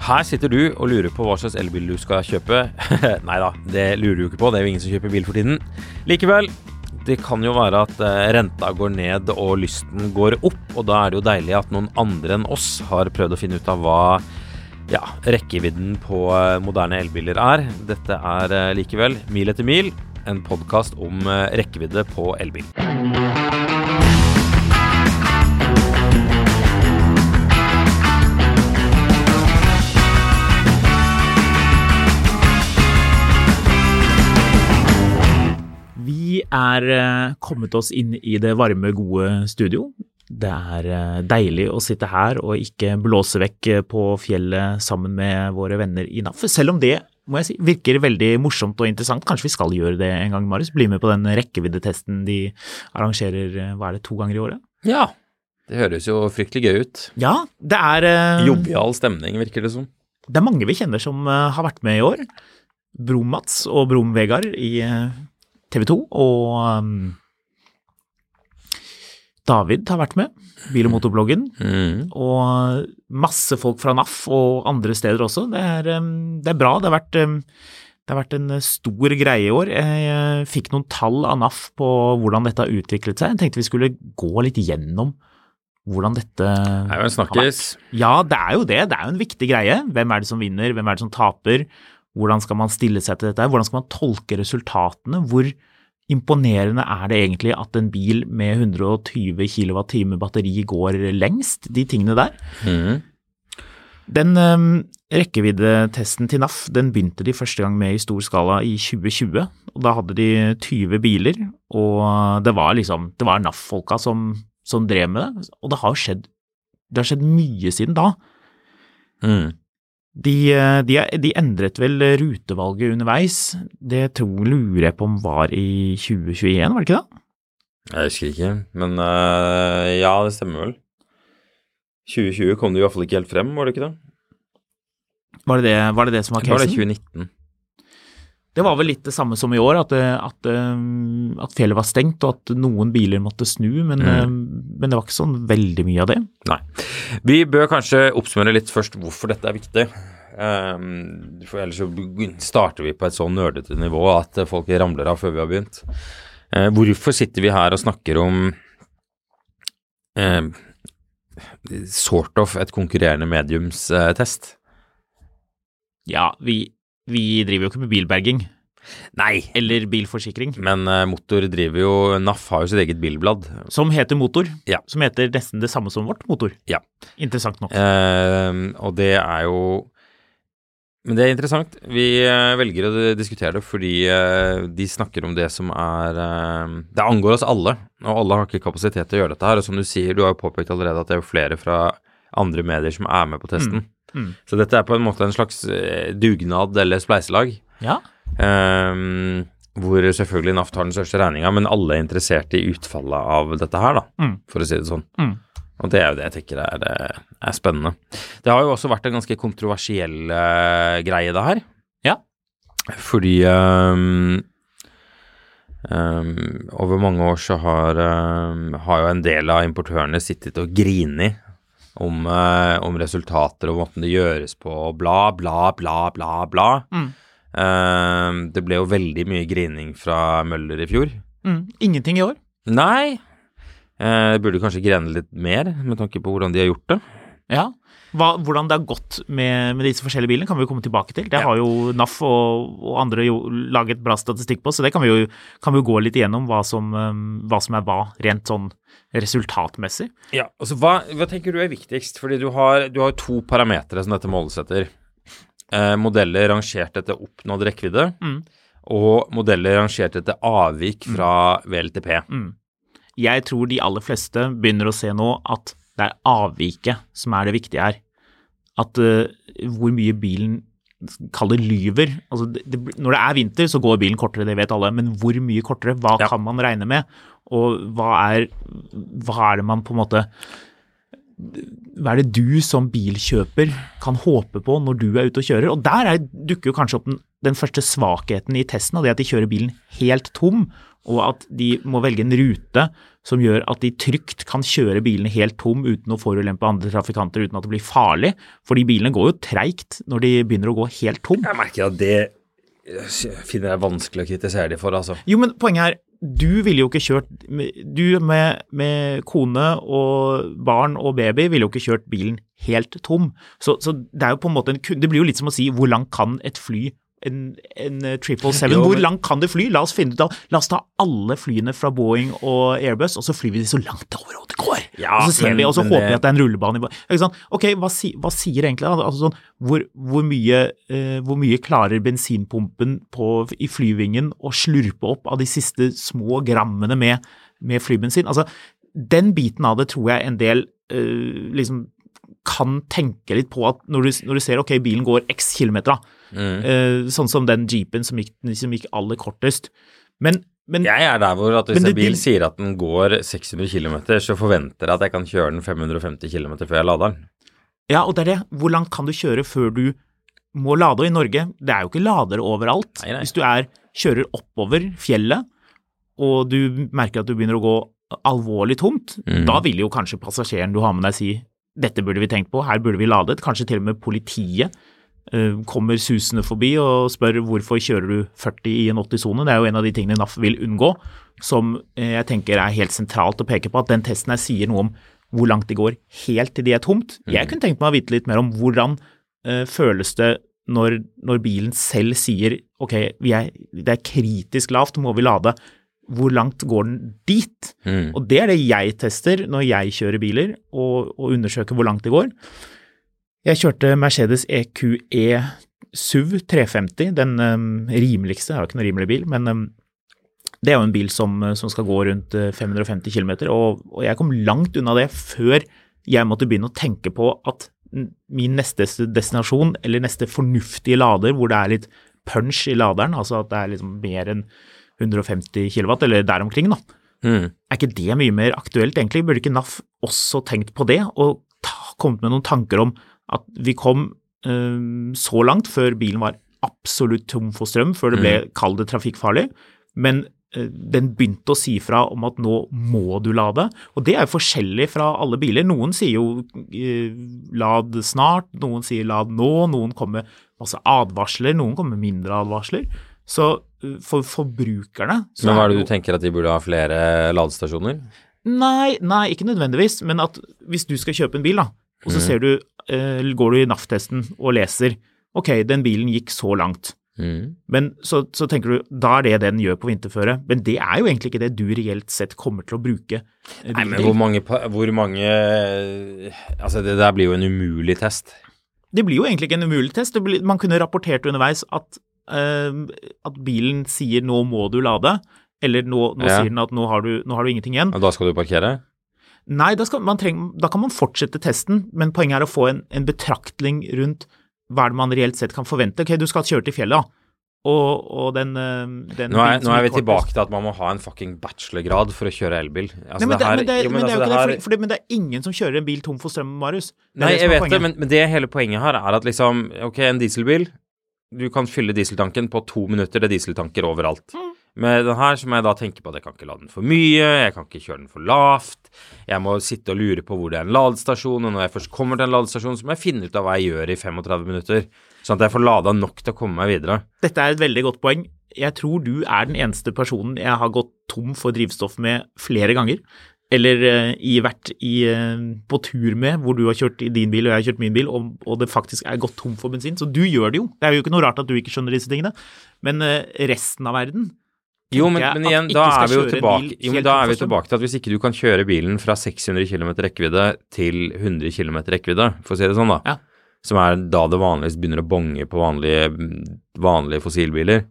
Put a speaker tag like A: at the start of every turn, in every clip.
A: Her sitter du og lurer på hva slags elbil du skal kjøpe. Nei da, det lurer du ikke på. Det er jo ingen som kjøper bil for tiden. Likevel, det kan jo være at eh, renta går ned og lysten går opp, og da er det jo deilig at noen andre enn oss har prøvd å finne ut av hva ja, rekkevidden på eh, moderne elbiler er. Dette er eh, likevel Mil etter mil, en podkast om rekkevidde på elbil.
B: Vi er eh, kommet oss inn i det varme, gode studio. Det er eh, deilig å sitte her og ikke blåse vekk eh, på fjellet sammen med våre venner i NAF. Selv om det må jeg si, virker veldig morsomt og interessant. Kanskje vi skal gjøre det en gang, Marius? Bli med på den rekkeviddetesten de arrangerer hva er det, to ganger i året?
A: Ja, det høres jo fryktelig gøy ut.
B: Ja, det er
A: Jovial stemning, virker det som.
B: Det er mange vi kjenner som har vært med i år. Brom-Mats og Brom-Vegard i TV 2, og um, David har vært med, bil- og motorbloggen.
A: Mm.
B: Og masse folk fra NAF og andre steder også. Det er, um, det er bra. Det har, vært, um, det har vært en stor greie i år. Jeg fikk noen tall av NAF på hvordan dette har utviklet seg. Jeg tenkte vi skulle gå litt gjennom hvordan dette
A: Det er jo en snakkis.
B: Ja, det er jo det. Det er jo en viktig greie. Hvem er det som vinner, hvem er det som taper? Hvordan skal man stille seg til dette? Hvordan skal man tolke resultatene? Hvor imponerende er det egentlig at en bil med 120 kWt batteri går lengst? De tingene der.
A: Mm.
B: Den um, rekkeviddetesten til NAF den begynte de første gang med i stor skala i 2020. og Da hadde de 20 biler, og det var liksom, det var NAF-folka som, som, drev med det. Og det har skjedd, det har skjedd mye siden da.
A: Mm.
B: De, de, de, endret vel rutevalget underveis. Det tror, lurer jeg på om var i 2021, var det ikke det?
A: Jeg husker ikke, men uh, ja, det stemmer vel. 2020 kom det i hvert fall ikke helt frem, var det ikke det?
B: Var det det, var det, det som var casen?
A: Var det 2019?
B: Det var vel litt det samme som i år, at, at, at fjellet var stengt og at noen biler måtte snu, men, mm. men, det var ikke sånn veldig mye av det.
A: Nei. Vi bør kanskje oppsummere litt først hvorfor dette er viktig. Um, for ellers så starter vi på et så nerdete nivå at folk ramler av før vi har begynt. Uh, hvorfor sitter vi her og snakker om uh, sort of et konkurrerende mediumstest?
B: ja, vi vi driver jo ikke med bilberging.
A: Nei.
B: Eller bilforsikring.
A: Men uh, Motor driver jo NAF har jo sitt eget bilblad.
B: Som heter Motor.
A: Ja.
B: Som heter nesten det samme som vårt Motor.
A: Ja.
B: Interessant nok.
A: Uh, og det er jo Men det er interessant. Vi uh, velger å diskutere det fordi de snakker om det som er Det angår oss alle, og alle har ikke kapasitet til å gjøre dette her. Og som du sier, du har jo påpekt allerede at det er jo flere fra andre medier som er med på testen. Mm. Mm. Så dette er på en måte en slags eh, dugnad eller spleiselag.
B: Ja.
A: Um, hvor selvfølgelig NAF tar den største regninga, men alle er interessert i utfallet av dette her, da,
B: mm.
A: for å si det sånn.
B: Mm.
A: Og det er jo det jeg tenker er, eh, er, spennende. Det har jo også vært en ganske kontroversiell uh, greie, det her.
B: Ja.
A: Fordi um, um, over mange år så har, har jo en del av importørene sittet og grinet om, eh, om, resultater og måten det gjøres på, og bla, bla, bla, bla, bla.
B: Mm.
A: Eh, det ble jo veldig mye grining fra Møller i fjor.
B: Mm. Ingenting i år?
A: Nei. Eh, burde kanskje grene litt mer, med tanke på hvordan de har gjort det.
B: Ja. Hva, hvordan det har gått med, med, disse forskjellige bilene, kan vi jo komme tilbake til. Det ja. har jo NAF og, og andre jo laget bra statistikk på, så det kan vi jo, kan vi jo gå litt igjennom hva som, um, hva som, er hva, rent sånn resultatmessig.
A: Ja, altså hva, hva tenker du er viktigst? Fordi du har, du har to parametere som dette målesetter. Eh, modeller rangert etter oppnådd rekkevidde,
B: mm.
A: og modeller rangert etter avvik fra mm. VLTP.
B: Mm. Jeg tror de aller fleste begynner å se nå at Det er avviket som er det viktige her. At uh, hvor mye bilen Kall det lyver. Altså, det, det, når det er vinter, så går bilen kortere, det vet alle. Men hvor mye kortere? Hva ja. kan man regne med? Og hva er, hva er det man på en måte hva er det du som bilkjøper kan håpe på når du er ute og kjører? Og Der er, dukker jo kanskje opp den, den, første svakheten i testen, og det at de kjører bilen helt tom, og at de må velge en rute som gjør at de trygt kan kjøre bilene helt tom uten å forulempe andre trafikanter uten at det blir farlig. Fordi bilene går jo treigt når de begynner å gå helt tom.
A: Jeg merker at det finner jeg vanskelig å kritisere de for, altså.
B: Jo, men poenget er, du ville jo ikke kjørt Du med, med, kone og barn og baby ville jo ikke kjørt bilen helt tom. Så, så det er jo på en måte en, Det blir jo litt som å si hvor langt kan et fly en, en 777. Eh, Hvor langt kan det fly? La oss finne ut av, la oss ta alle flyene fra Boeing og Airbus, og så flyr vi de så langt det overhodet går. Ja, og så ser men, vi, og så håper vi at det er en rullebane. Ok, hva, si, hva sier egentlig altså sånn, hvor, hvor, mye, eh, hvor, mye, klarer bensinpumpen på, i flyvingen å slurpe opp av de siste små grammene med, med flybensin? Altså, den biten av det tror jeg en del eh, liksom kan tenke litt på at når du, når du ser ok, bilen går x kilometer, da Mm. Uh, sånn som den jeepen som gikk, som gikk aller kortest. Men, men,
A: jeg er der hvor at hvis en bil sier at den går 600 km, så forventer jeg at jeg kan kjøre den 550 km før jeg lader den.
B: Ja, og det er det. Hvor langt kan du kjøre før du må lade? Og i Norge, det er jo ikke ladere overalt. Nei, nei. Hvis du er, kjører oppover fjellet, og du merker at du begynner å gå alvorlig tomt, mm. da vil jo kanskje passasjeren du har med deg si dette burde vi tenkt på, her burde vi ladet. Kanskje til og med politiet Eh, kommer susende forbi og spør hvorfor kjører du 40 i en 80-sone. Det er jo en av de tingene NAF vil unngå, som eh, jeg tenker er helt sentralt å peke på. At den testen her sier noe om hvor langt det går helt til de er tomt. Jeg mm. kunne tenkt meg å vite litt mer om hvordan uh, føles det når, når, bilen selv sier ok, er, det er kritisk lavt, må vi lade. Hvor langt går den dit? Mm. Og det er det jeg tester når jeg kjører biler, og, og undersøker hvor langt det går. Jeg kjørte Mercedes EQE SUV 350, den um, rimeligste. Jeg har ikke noen rimelig bil, men um, det er jo en bil som, som skal gå rundt 550 uh, km, og, og, jeg kom langt unna det før jeg måtte begynne å tenke på at min neste destinasjon, eller neste fornuftige lader, hvor det er litt punch i laderen, altså at det er liksom mer enn 150 kW, eller der omkring, da. Mm. Er ikke det mye mer aktuelt, egentlig? Burde ikke NAF også tenkt på det, og ta, kommet med noen tanker om at vi kom uh, så langt før bilen var absolutt tom for strøm, før det ble mm. kall det trafikkfarlig. Men uh, den begynte å si fra om at nå må du lade. Og det er jo forskjellig fra alle biler. Noen sier jo uh, lad snart, noen sier lad nå, noen kommer med masse advarsler, noen kommer med mindre advarsler. Så for forbrukerne
A: Men hva er det du tenker at de burde ha flere ladestasjoner?
B: Nei, nei, ikke nødvendigvis. Men at hvis du skal kjøpe en bil, da, og så mm. ser du Eh, går du i NAF-testen og leser ok, den bilen gikk så langt. Mm. Men så, så, tenker du da er det det den gjør på vinterføre. Men det er jo egentlig ikke det du reelt sett kommer til å bruke.
A: Eh, Nei, men hvor mange, hvor mange Altså, det der blir jo en umulig test.
B: Det blir jo egentlig ikke en umulig test. Blir, man kunne rapportert underveis at, uh, at, bilen sier 'nå må du lade', eller nå, nå ja. sier den at nå har, du, nå har, du, ingenting igjen'.
A: Og da skal du parkere?
B: Nei, da, treng, da, kan man fortsette testen, men poenget er å få en, en betraktning rundt hva er det man reelt sett kan forvente. Ok, du skal kjøre til fjellet, da. Og, og den, eh, den
A: Nå er, nå er vi tilbake til at man må ha en fucking bachelorgrad for å kjøre elbil.
B: Altså, men, det, men, det, jo, men, det, for, men det er ingen som kjører en bil tom for strøm, Marius.
A: Nei, jeg vet det, men, men det hele poenget her er at liksom Ok, en dieselbil. Du kan fylle dieseltanken på to minutter. Det er dieseltanker overalt. Mm. Med den her så må jeg da tenke på at jeg kan ikke lade den for mye, jeg kan ikke kjøre den for lavt. Jeg må sitte og lure på hvor det er en ladestasjon, og når jeg først kommer til en ladestasjon, så må jeg finne ut av hva jeg gjør i 35 minutter, sånn at jeg får lada nok til å komme meg videre.
B: Dette er et veldig godt poeng. Jeg tror du er den eneste personen jeg har gått tom for drivstoff med flere ganger. Eller uh, i, vært i, uh, på tur med, hvor du har kjørt i din bil og jeg har kjørt min bil, og, og, det faktisk er gått tom for bensin. Så du gjør det jo. Det er jo ikke noe rart at du ikke skjønner disse tingene. Men uh, resten av verden
A: jo, men, men igjen, da er vi jo tilbake, jo, men da er vi tilbake til at hvis ikke du kan kjøre bilen fra 600 km rekkevidde til 100 km rekkevidde, for å si det sånn, da, ja. som er da det vanligvis begynner å bonge på vanlige, vanlige fossilbiler,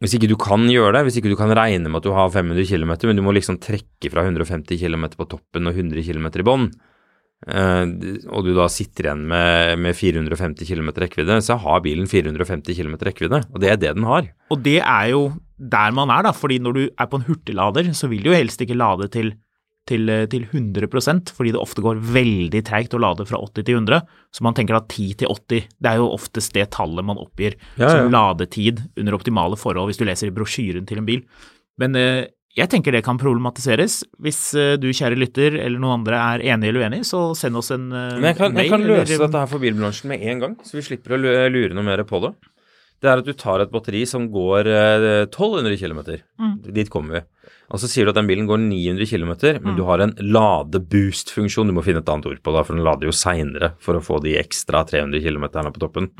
A: hvis ikke du kan gjøre det, hvis ikke du kan regne med at du har 500 km, men du må liksom trekke fra 150 km på toppen og 100 km i bånn, og du da sitter igjen med, med 450 km rekkevidde, så har bilen 450 km rekkevidde, og det er det den har.
B: Og det er jo der man er, da, fordi når du er på en hurtiglader, så vil du jo helst ikke lade til til, til 100% fordi det ofte går veldig treigt å lade fra 80 til 100. Så man tenker at 10 til 80, det er jo oftest det tallet man oppgir
A: Ja, ja.
B: som ladetid under optimale forhold, hvis du leser i brosjyren til en bil. Men eh, jeg tenker det kan problematiseres. Hvis eh, du, kjære lytter, eller noen andre er enig eller uenig, så send oss en mail.
A: Men jeg kan, jeg kan løse
B: eller-
A: dette her for bilbransjen med en gang, så vi slipper å lure noe mer på det. Det er at du tar et batteri som går eh, 1200 km. Dit kommer vi. Og så sier du at den bilen går 900 km, men du har en lade-boost-funksjon. Du må finne et annet ord på det, for den lader jo seinere for å få de ekstra 300 km på toppen.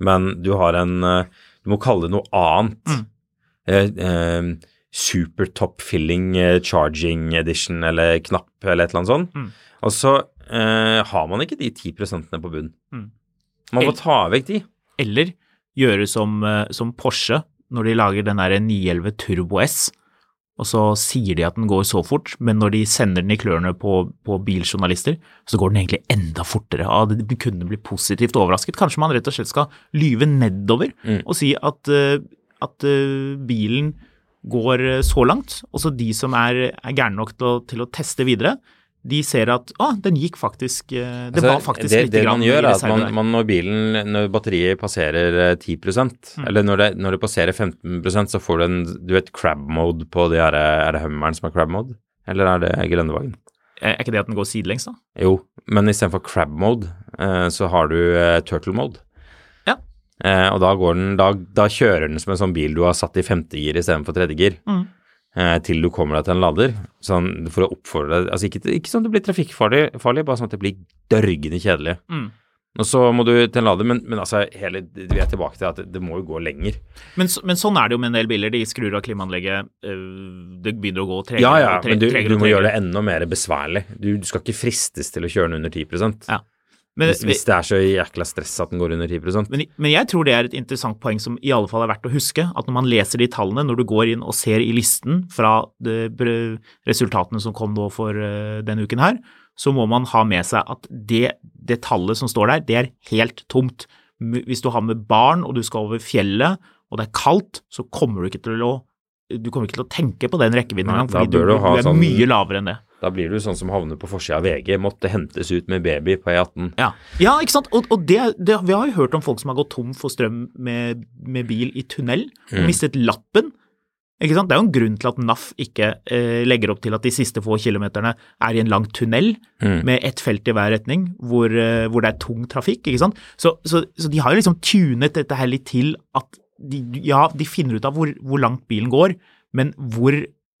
A: Men du har en eh, Du må kalle det noe annet. Eh, eh, super top filling eh, charging edition eller knapp eller et eller annet sånt. Og så eh, har man ikke de 10% på bunn.
B: Mm.
A: Man må ta vekk de.
B: Eller gjøre som, eh, som Porsche når de lager den der 911 Turbo S, og så sier de at den går så fort, men når de sender den i klørne på, på biljournalister, så går den egentlig enda fortere. Ja, det kunne bli positivt overrasket. Kanskje man rett og slett skal lyve nedover
A: Mm.
B: og si at, eh, at bilen går eh, så langt, og så de som er, er gærne nok til å, til å teste videre, de ser at å, den gikk faktisk eh, Det
A: Altså,
B: var faktisk
A: det,
B: litt
A: det man gjør, er at man, man når bilen, når batteriet passerer eh, 10
B: Mm.
A: eller når det, når det passerer 15% så får du en du vet, crab mode på de her, Er det Hummeren som er crab mode? Eller er det Grønnevagen?
B: Er ikke det at den går sidelengs, da?
A: Jo, men istedenfor crab mode, eh, så har du eh, turtle mode. Eh, og da går den, da, da kjører den som en sånn bil du har satt i femte gir istedenfor tredje gir.
B: Mm.
A: Eh, til du kommer deg til en lader. Sånn for å oppfordre deg Altså ikke, ikke sånn at det blir trafikkfarlig, farlig, bare sånn at det blir dørgende kjedelig.
B: Mm.
A: Og så må du til en lader, men, men altså hele, vi er tilbake til at det, det må jo gå lenger.
B: Men, så- men sånn er det jo med en del biler. De skrur av klimaanlegget, øh, det begynner å gå tregere.
A: Ja, ja, men du, du må gjøre det enda mer besværlig. Du, du skal ikke fristes til å kjøre den under 10
B: Ja. Men,
A: hvis, hvis det er så jækla stress at den går under 10
B: men, men jeg tror det er et interessant poeng som i alle fall er verdt å huske. At når man leser de tallene, når du går inn og ser i listen fra de, resultatene som kom nå for uh, denne uken her, så må man ha med seg at det, det tallet som står der, det er helt tomt. Hvis du har med barn og du skal over fjellet og det er kaldt, så kommer du ikke til å du ikke til å tenke på den rekkevidden engang, fordi du,
A: du
B: du er
A: sånn-
B: mye lavere enn det.
A: Da blir du sånn som havner på forsida av VG, måtte hentes ut med baby på E E18.
B: Ja, ja ikke sant. Og, og det, det, vi har jo hørt om folk som har gått tom for strøm med, med bil i tunnel og
A: Mm.
B: mistet lappen. Ikke sant? Det er jo en grunn til at NAF ikke eh, legger opp til at de siste få kilometerne er i en lang tunnel
A: Mm.
B: med ett felt i hver retning, hvor, eh, hvor det er tung trafikk. ikke sant? Så, så, så de har jo liksom tunet dette her litt til at de, ja, de finner ut av hvor, hvor langt bilen går, men hvor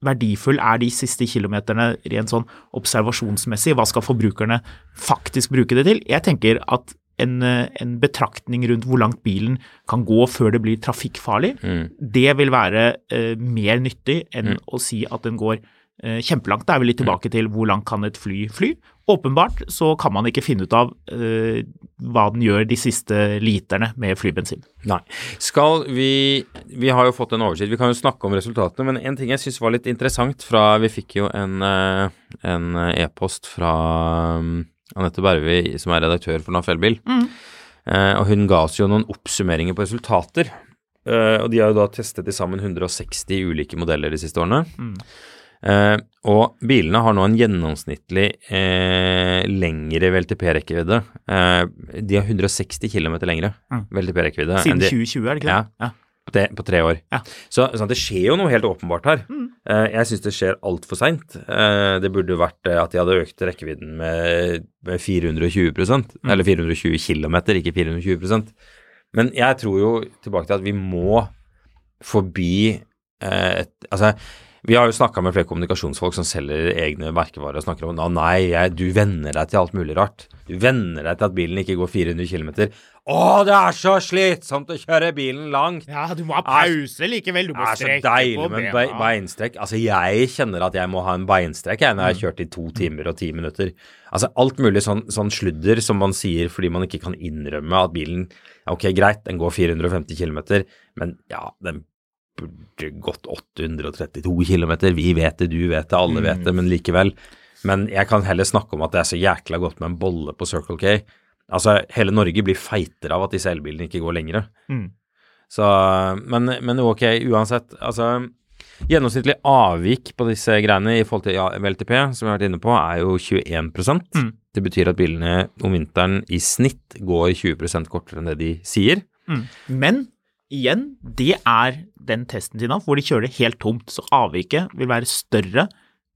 B: verdifull er de siste kilometerne rent sånn observasjonsmessig? Hva skal forbrukerne faktisk bruke det til? Jeg tenker at en, eh, en betraktning rundt hvor langt bilen kan gå før det blir trafikkfarlig,
A: Mm.
B: det vil være eh, mer nyttig enn å si at den går eh, kjempelangt. Da er vi litt tilbake til hvor langt kan et fly fly. Åpenbart så kan man ikke finne ut av uh, hva den gjør de siste literne med flybensin.
A: Nei. Skal vi Vi har jo fått en oversikt. Vi kan jo snakke om resultatene, men en ting jeg syns var litt interessant fra Vi fikk jo en, e-post e-post fra um, Anette Bervi, som er redaktør for Nafelbil. Mm. Uh, og hun ga oss jo noen oppsummeringer på resultater. Uh, og de har jo da testet til sammen 160 ulike modeller de siste årene. Eh, og bilene har nå en gjennomsnittlig eh, lengre VLTP-rekkevidde. Eh, de har 160 km lengre
B: Mm.
A: VLTP-rekkevidde.
B: Siden
A: de-
B: 2020, er det ikke det? Ja.
A: på, te, på tre år.
B: Ja.
A: Så, sånn, det skjer jo noe helt åpenbart her. Eh, jeg syns det skjer altfor seint. Eh, det burde vært eh, at de hadde økt rekkevidden med, med 420% eller 420 km, ikke 420% Men jeg tror jo tilbake til at vi må forbi eh, et, Altså, vi har jo snakka med flere kommunikasjonsfolk som selger egne merkevarer og snakker om at nei, jeg, du venner deg til alt mulig rart. Du venner deg til at bilen ikke går 400 km. Å, det er så slitsomt å kjøre bilen langt!
B: Ja, du må ha
A: pause
B: likevel. Du
A: Det er så deilig med be beinstrekk. Altså, jeg kjenner at jeg må ha en beinstrekk jeg, når jeg har kjørt i to timer og ti minutter. Altså, alt mulig sånn, sånn sludder som man sier fordi man ikke kan innrømme at bilen Ok, greit, den går 450 km, men ja, den burde gått 832 km. Vi vet det, du vet det, alle vet det, men likevel. Men jeg kan heller snakke om at det er så jækla godt med en bolle på Circle K. Altså, hele Norge blir feitere av at disse elbilene ikke går lengre.
B: Mm.
A: Så, men, men ok, uansett. Altså, gjennomsnittlig avvik på disse greiene i forhold til VLTP, som vi har vært inne på, er jo 21
B: Mm.
A: Det betyr at bilene om vinteren i snitt går 20 kortere enn det de sier.
B: Mm. Men igjen, det er den testen til NAF hvor de kjører det helt tomt. Så avviket vil være større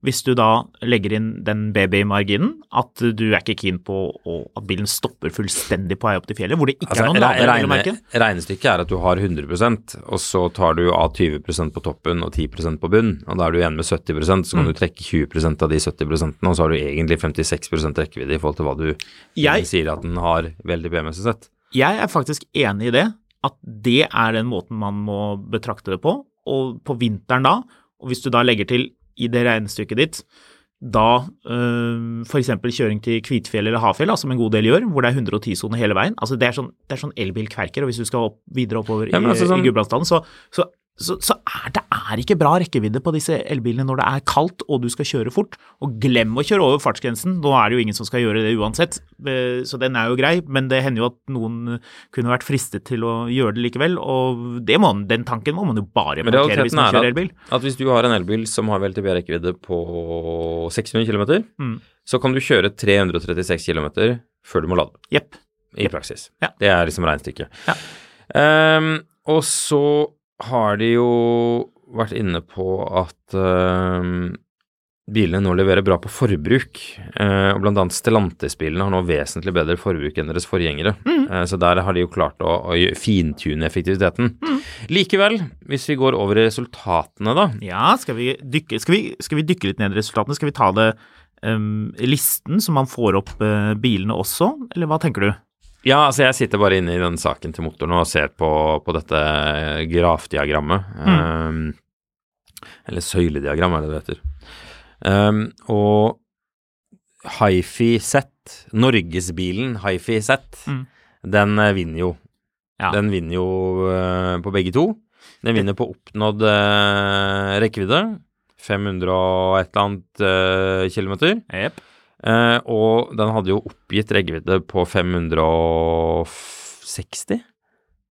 B: hvis du da legger inn den babymarginen, at du er ikke keen på å, at bilen stopper fullstendig på vei opp til fjellet, hvor det ikke
A: Altså,
B: er noen lader,
A: regne, regnestykket er at du har 100% og så tar du av 20% på toppen og 10% på bunn, og da er du igjen med 70% så
B: Mm.
A: kan du trekke 20% av de 70% og så har du egentlig 56 rekkevidde i forhold til hva du
B: Jeg-
A: sier at den har veldig B-messig sett.
B: Jeg er faktisk enig i det, at det er den måten man må betrakte det på. Og på vinteren da, og hvis du da legger til i det regnestykket ditt da øh, f.eks. kjøring til Kvitfjell eller Hafjell, da, som en god del gjør, hvor det er 110-sone hele veien. altså Det er sånn, det er sånn elbilkverker, og hvis du skal opp, videre oppover
A: Ja, men
B: i,
A: altså sånn-
B: i Gudbrandsdalen, så, så, så, så er det er ikke bra rekkevidde på disse elbilene når det er kaldt og du skal kjøre fort. Og glem å kjøre over fartsgrensen, nå er det jo ingen som skal gjøre det uansett, eh, så den er jo grei, men det hender jo at noen kunne vært fristet til å gjøre det likevel, og det må, den tanken må man jo bare
A: Men
B: parkere hvis
A: realiteten
B: man
A: er
B: kjører elbil.
A: at hvis du har en elbil som har VLTB-rekkevidde på 600 km,
B: Mm.
A: så kan du kjøre 336 km før du må lade.
B: Jepp.
A: i praksis.
B: Ja.
A: Det er liksom regnestykket.
B: Ja.
A: Um, og så har de jo vært inne på at uh, bilene nå leverer bra på forbruk. Uh, og blant annet Stellantis-bilene har nå vesentlig bedre forbruk enn deres forgjengere.
B: Mm.
A: Uh, så der har de jo klart å, å fintune effektiviteten.
B: Mm.
A: Likevel, hvis vi går over i resultatene, da.
B: Ja, skal vi, dykke, skal, vi, skal vi dykke litt ned i resultatene? Skal vi ta det um, listen, som man får opp bilene også, eller hva tenker du?
A: Ja, altså jeg sitter bare inne i den saken til motoren og ser på, på dette grafdiagrammet. Um, eller søylediagram, er det det heter. Um, og Hifi Z, Norgesbilen Hifi Z,
B: Mm.
A: den eh, vinner jo.
B: Ja.
A: Den vinner jo uh, på begge to. Den vinner på oppnådd uh, rekkevidde. 500 og et eller annet uh, kilometer.
B: Yep.
A: Uh, og den hadde jo oppgitt rekkevidde på 560.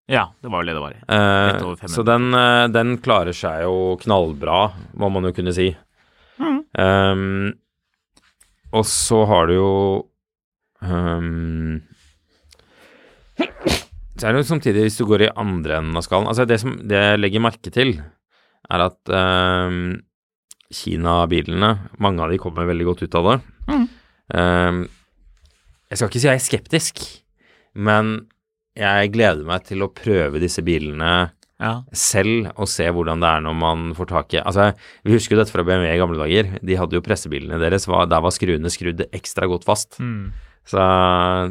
B: Ja, det var vel det det var.
A: Eh,
B: Rett over 500.
A: så den, eh, den klarer seg jo knallbra, må man jo kunne si.
B: Mm.
A: Um, og så har du jo um, Så er det jo samtidig, hvis du går i andre enden av skallen Altså, det som det jeg legger merke til, er at um, Kina-bilene, mange av de kommer veldig godt ut av det.
B: Mm.
A: Jeg skal ikke si jeg er skeptisk, men jeg gleder meg til å prøve disse bilene
B: Ja.
A: selv og se hvordan det er når man får tak i Altså, vi husker jo dette fra BMW i gamle dager. De hadde jo pressebilene deres, der var skruene skrudd ekstra godt fast.
B: Mm.
A: Så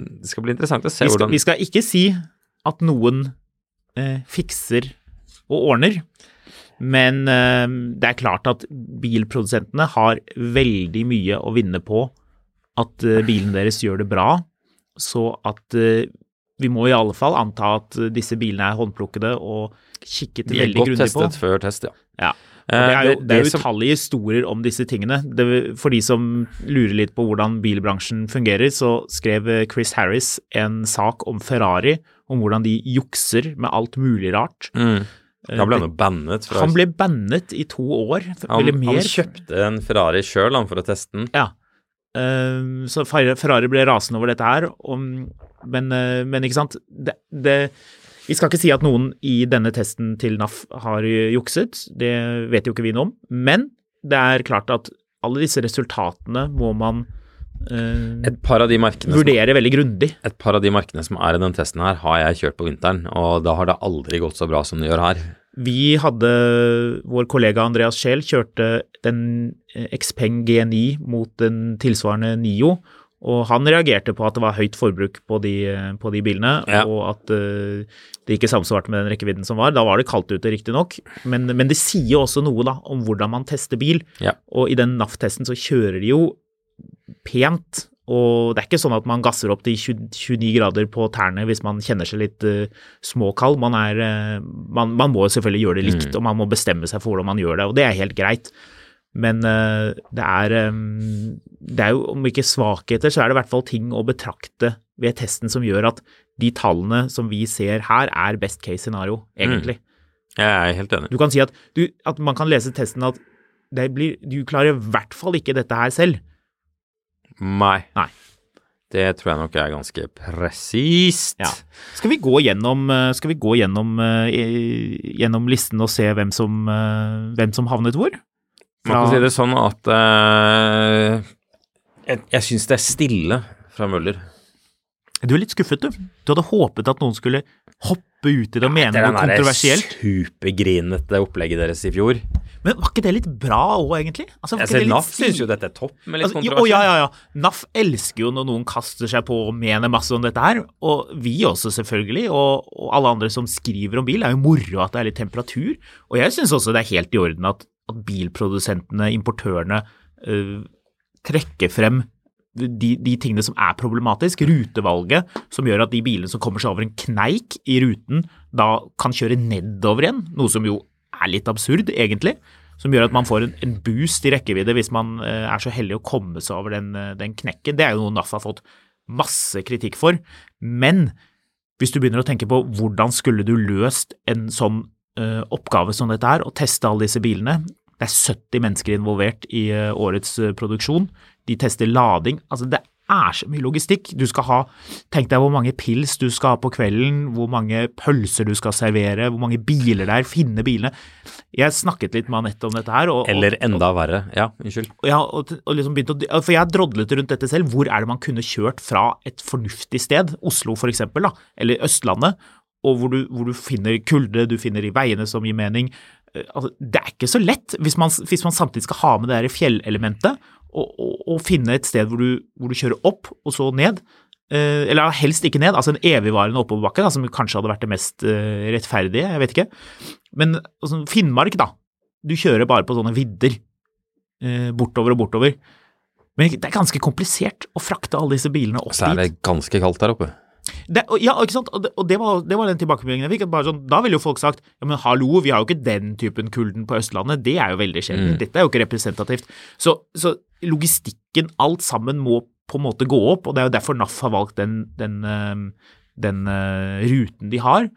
A: det skal bli interessant å se
B: Vi, skal,
A: hvordan
B: vi skal ikke si at noen eh, fikser og ordner, men eh, det er klart at bilprodusentene har veldig mye å vinne på at eh, bilen deres gjør det bra, så at eh, vi må i alle fall anta at eh, disse bilene er håndplukkede og kikket
A: De er
B: veldig
A: godt
B: testet på.
A: før test, ja.
B: Ja.
A: Eh,
B: det er jo, det er jo utallige historier om disse tingene. Det, for de som lurer litt på hvordan bilbransjen fungerer, så skrev eh, Chris Harris en sak om Ferrari, om hvordan de jukser med alt mulig rart.
A: mm. Han ble
B: Eh,
A: bannet fra
B: Han ble bannet i to år, eller mer.
A: han kjøpte en Ferrari sjøl for å teste den.
B: Ja. Eh, så Ferrari ble rasende over dette her, og, men, eh, men ikke sant det, det, Vi skal ikke si at noen i denne testen til NAF har jukset, det vet jo ikke vi noe om. Men det er klart at alle disse resultatene må man Uh,
A: Et par av de merkene som
B: veldig grundig.
A: et par av de markene som er i den testen her, har jeg kjørt på vinteren, og da har det aldri gått så bra som det gjør her.
B: Vi hadde Vår kollega Andreas Scheel kjørte den eh, Xpeng G9 mot den tilsvarende Nio, og han reagerte på at det var høyt forbruk på de, eh, på de bilene,
A: Ja.
B: og at uh, det ikke samsvarte med den rekkevidden som var. Da var det kaldt ute, riktignok, men, men det sier også noe da om hvordan man tester bil.
A: Ja.
B: Og i den NAF-testen så kjører de jo pent Og det er ikke sånn at man gasser opp til 29 grader på tærne hvis man kjenner seg litt uh, småkald. Man, er, uh, man, man, må selvfølgelig gjøre det likt, og man må bestemme seg for hvordan man gjør det, og det er helt greit. Men uh, det, er, det er jo, om ikke svakheter, så er det i hvert fall ting å betrakte ved testen som gjør at de tallene som vi ser her, er best case scenario, egentlig.
A: Mm. Jeg er helt enig.
B: Du kan si at, du, at man kan lese testen at blir, du klarer i hvert fall ikke dette her selv.
A: Nei.
B: Nei.
A: Det tror jeg nok er ganske presist.
B: Ja. Skal vi gå gjennom, eh, vi gå gjennom, gjennom listen og se hvem som, hvem som havnet hvor?
A: Man kan si det sånn at uh, Jeg, jeg syns det er stille fra Møller.
B: Du er litt skuffet, du. Du hadde håpet at noen skulle hoppe ut i det og mene noe kontroversielt.
A: Det er supergrinete opplegget deres i fjor.
B: Men var ikke det litt bra òg, egentlig?
A: Altså, jeg ser NAF syns jo dette er topp med litt altså,
B: kontroversielt. Ja, ja, ja. NAF elsker jo når noen kaster seg på og mener masse om dette her. Og vi også, selvfølgelig. Og, og alle andre som skriver om bil. Det er jo moro at det er litt temperatur. Og jeg syns også det er helt i orden at, at bilprodusentene, importørene, øh, trekker frem de, de, tingene som er problematisk, rutevalget, som gjør at de bilene som kommer seg over en kneik i ruten, da kan kjøre nedover igjen, noe som jo er litt absurd, egentlig. Som gjør at man får en, en boost i rekkevidde hvis man uh, er så heldig å komme seg over den, uh, den knekken. Det er jo noe NAF har fått masse kritikk for. Men hvis du begynner å tenke på hvordan skulle du løst en sånn oppgave som dette er, å teste alle disse bilene, det er 70 mennesker involvert i årets produksjon de tester lading. Altså, det er så mye logistikk. Du skal ha Tenk deg hvor mange pils du skal ha på kvelden, hvor mange pølser du skal servere, hvor mange biler det er, finne bilene. Jeg snakket litt med Anette om dette her. Og,
A: Eller enda verre. Ja, unnskyld.
B: Ja, og, og liksom å, for jeg drodlet rundt dette selv. Hvor er det man kunne kjørt fra et fornuftig sted, Oslo for eksempel, da, eller Østlandet, og hvor du, hvor du finner kulde, du finner i veiene som gir mening. Eh, altså, det er ikke så lett hvis man, hvis man samtidig skal ha med det der fjellelementet å finne et sted hvor du, hvor du, kjører opp og så ned. Eh, eller helst ikke ned, altså en evigvarende oppoverbakke, da, som kanskje hadde vært det mest eh, rettferdige, jeg vet ikke. Men altså, Finnmark, da. Du kjører bare på sånne vidder. Eh, bortover og bortover. Men det er ganske komplisert å frakte alle disse bilene opp dit.
A: Så er det ganske kaldt der oppe.
B: Det, ja, ikke sant? Og det, og det, var, det var, den tilbakemeldingen jeg fikk. Sånn, da ville jo folk sagt ja, men hallo, vi har jo ikke den typen kulden på Østlandet. Det er jo veldig sjelden. Mm. Dette er jo ikke representativt. Så, så, logistikken, alt sammen, må på en måte gå opp, og det er jo derfor NAF har valgt den, den, den uh, ruten de har.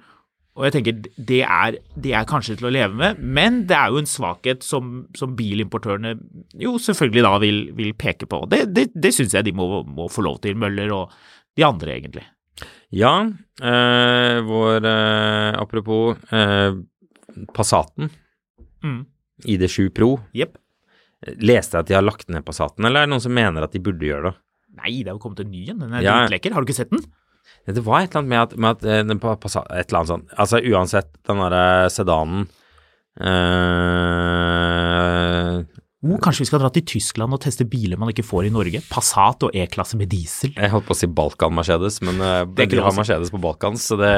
B: Og jeg tenker det er, det er, kanskje til å leve med, men det er jo en svakhet som, som bilimportørene jo selvfølgelig da vil, vil peke på. Det, det, det syns jeg de må, må, få lov til, Møller og de andre, egentlig.
A: Ja, eh, vår eh, Apropos eh, Passaten.
B: Mm.
A: ID7 Pro.
B: Yep.
A: Leste jeg at de har lagt ned Passaten, eller er det noen som mener at de burde gjøre det?
B: Nei, det er jo kommet en ny en. Den er ja. dritlekker. Har du ikke sett den?
A: Det var et eller annet med at, med at eh, Passat, Et eller annet sånt. Altså uansett, den derre sedanen
B: øh, oh, Kanskje vi skal dra til Tyskland og teste biler man ikke får i Norge? Passat og E-klasse med diesel.
A: Jeg holdt på å si Balkan-Mercedes, men uh, de har Mercedes på Balkan, så det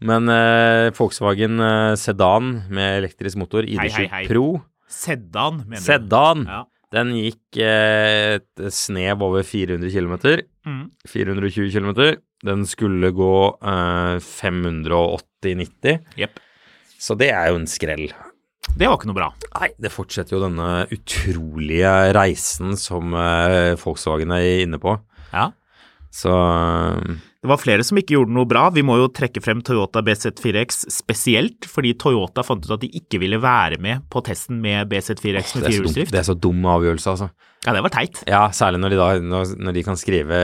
A: Men uh, Volkswagen uh, sedan med elektrisk motor, ID7 Pro
B: Sedan, mener
A: du? Sedan. Ja. Den gikk eh, et snev over 400 km. Mm. 420 km. Den skulle gå eh, 580-90.
B: Yep.
A: Så det er jo en skrell.
B: Det var ikke noe bra.
A: Nei, det fortsetter jo denne utrolige reisen som eh, Volkswagen er inne på.
B: Ja.
A: Så
B: det var flere som ikke gjorde noe bra. Vi må jo trekke frem Toyota BZ4X spesielt, fordi Toyota fant ut at de ikke ville være med på testen med BZ4X med firehjulsdrift.
A: Det er så dum avgjørelse, altså.
B: Ja, det var teit.
A: Ja, særlig når de, da, når de kan skrive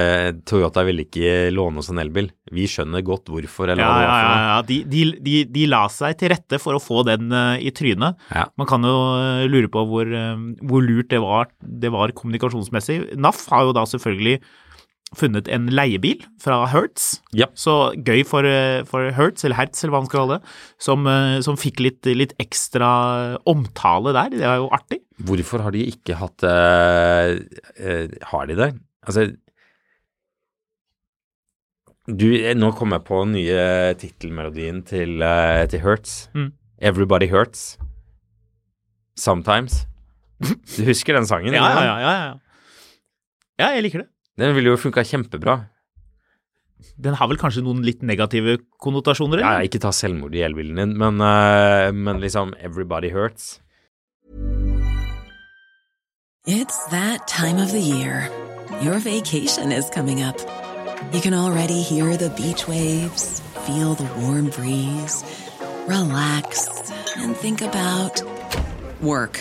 A: Toyota ville ikke låne oss en elbil. Vi skjønner godt hvorfor, eller
B: ja,
A: hva det
B: var noe. Ja, ja, de, de, de, de, la seg til rette for å få den uh, i trynet.
A: Ja.
B: Man kan jo uh, lure på hvor, uh, hvor lurt det var, det var kommunikasjonsmessig. NAF har jo da selvfølgelig funnet en leiebil fra Hertz.
A: Ja.
B: Så gøy for, eh, for, Hertz, eller Hertz, eller hva man skal kalle det, som, eh, som fikk litt, litt, ekstra omtale der. Det er jo artig.
A: Hvorfor har de ikke hatt uh, uh, Har de det? Altså du, Nå kom jeg på den nye tittelmelodien til, uh, til Hertz.
B: Mm.
A: Everybody Hurts. Sometimes. Du husker den sangen?
B: ja, ja, ja, ja, ja. Ja, jeg liker det.
A: Den ville jo funka kjempebra.
B: Den har vel kanskje noen litt negative konnotasjoner?
A: Ja, ikke ta selvmord i elbilen din, men, uh, men liksom Everybody hurts.
C: It's that time of the year. Your vacation is coming up. You can already hear the beach waves, feel the warm breeze, relax, and think about work.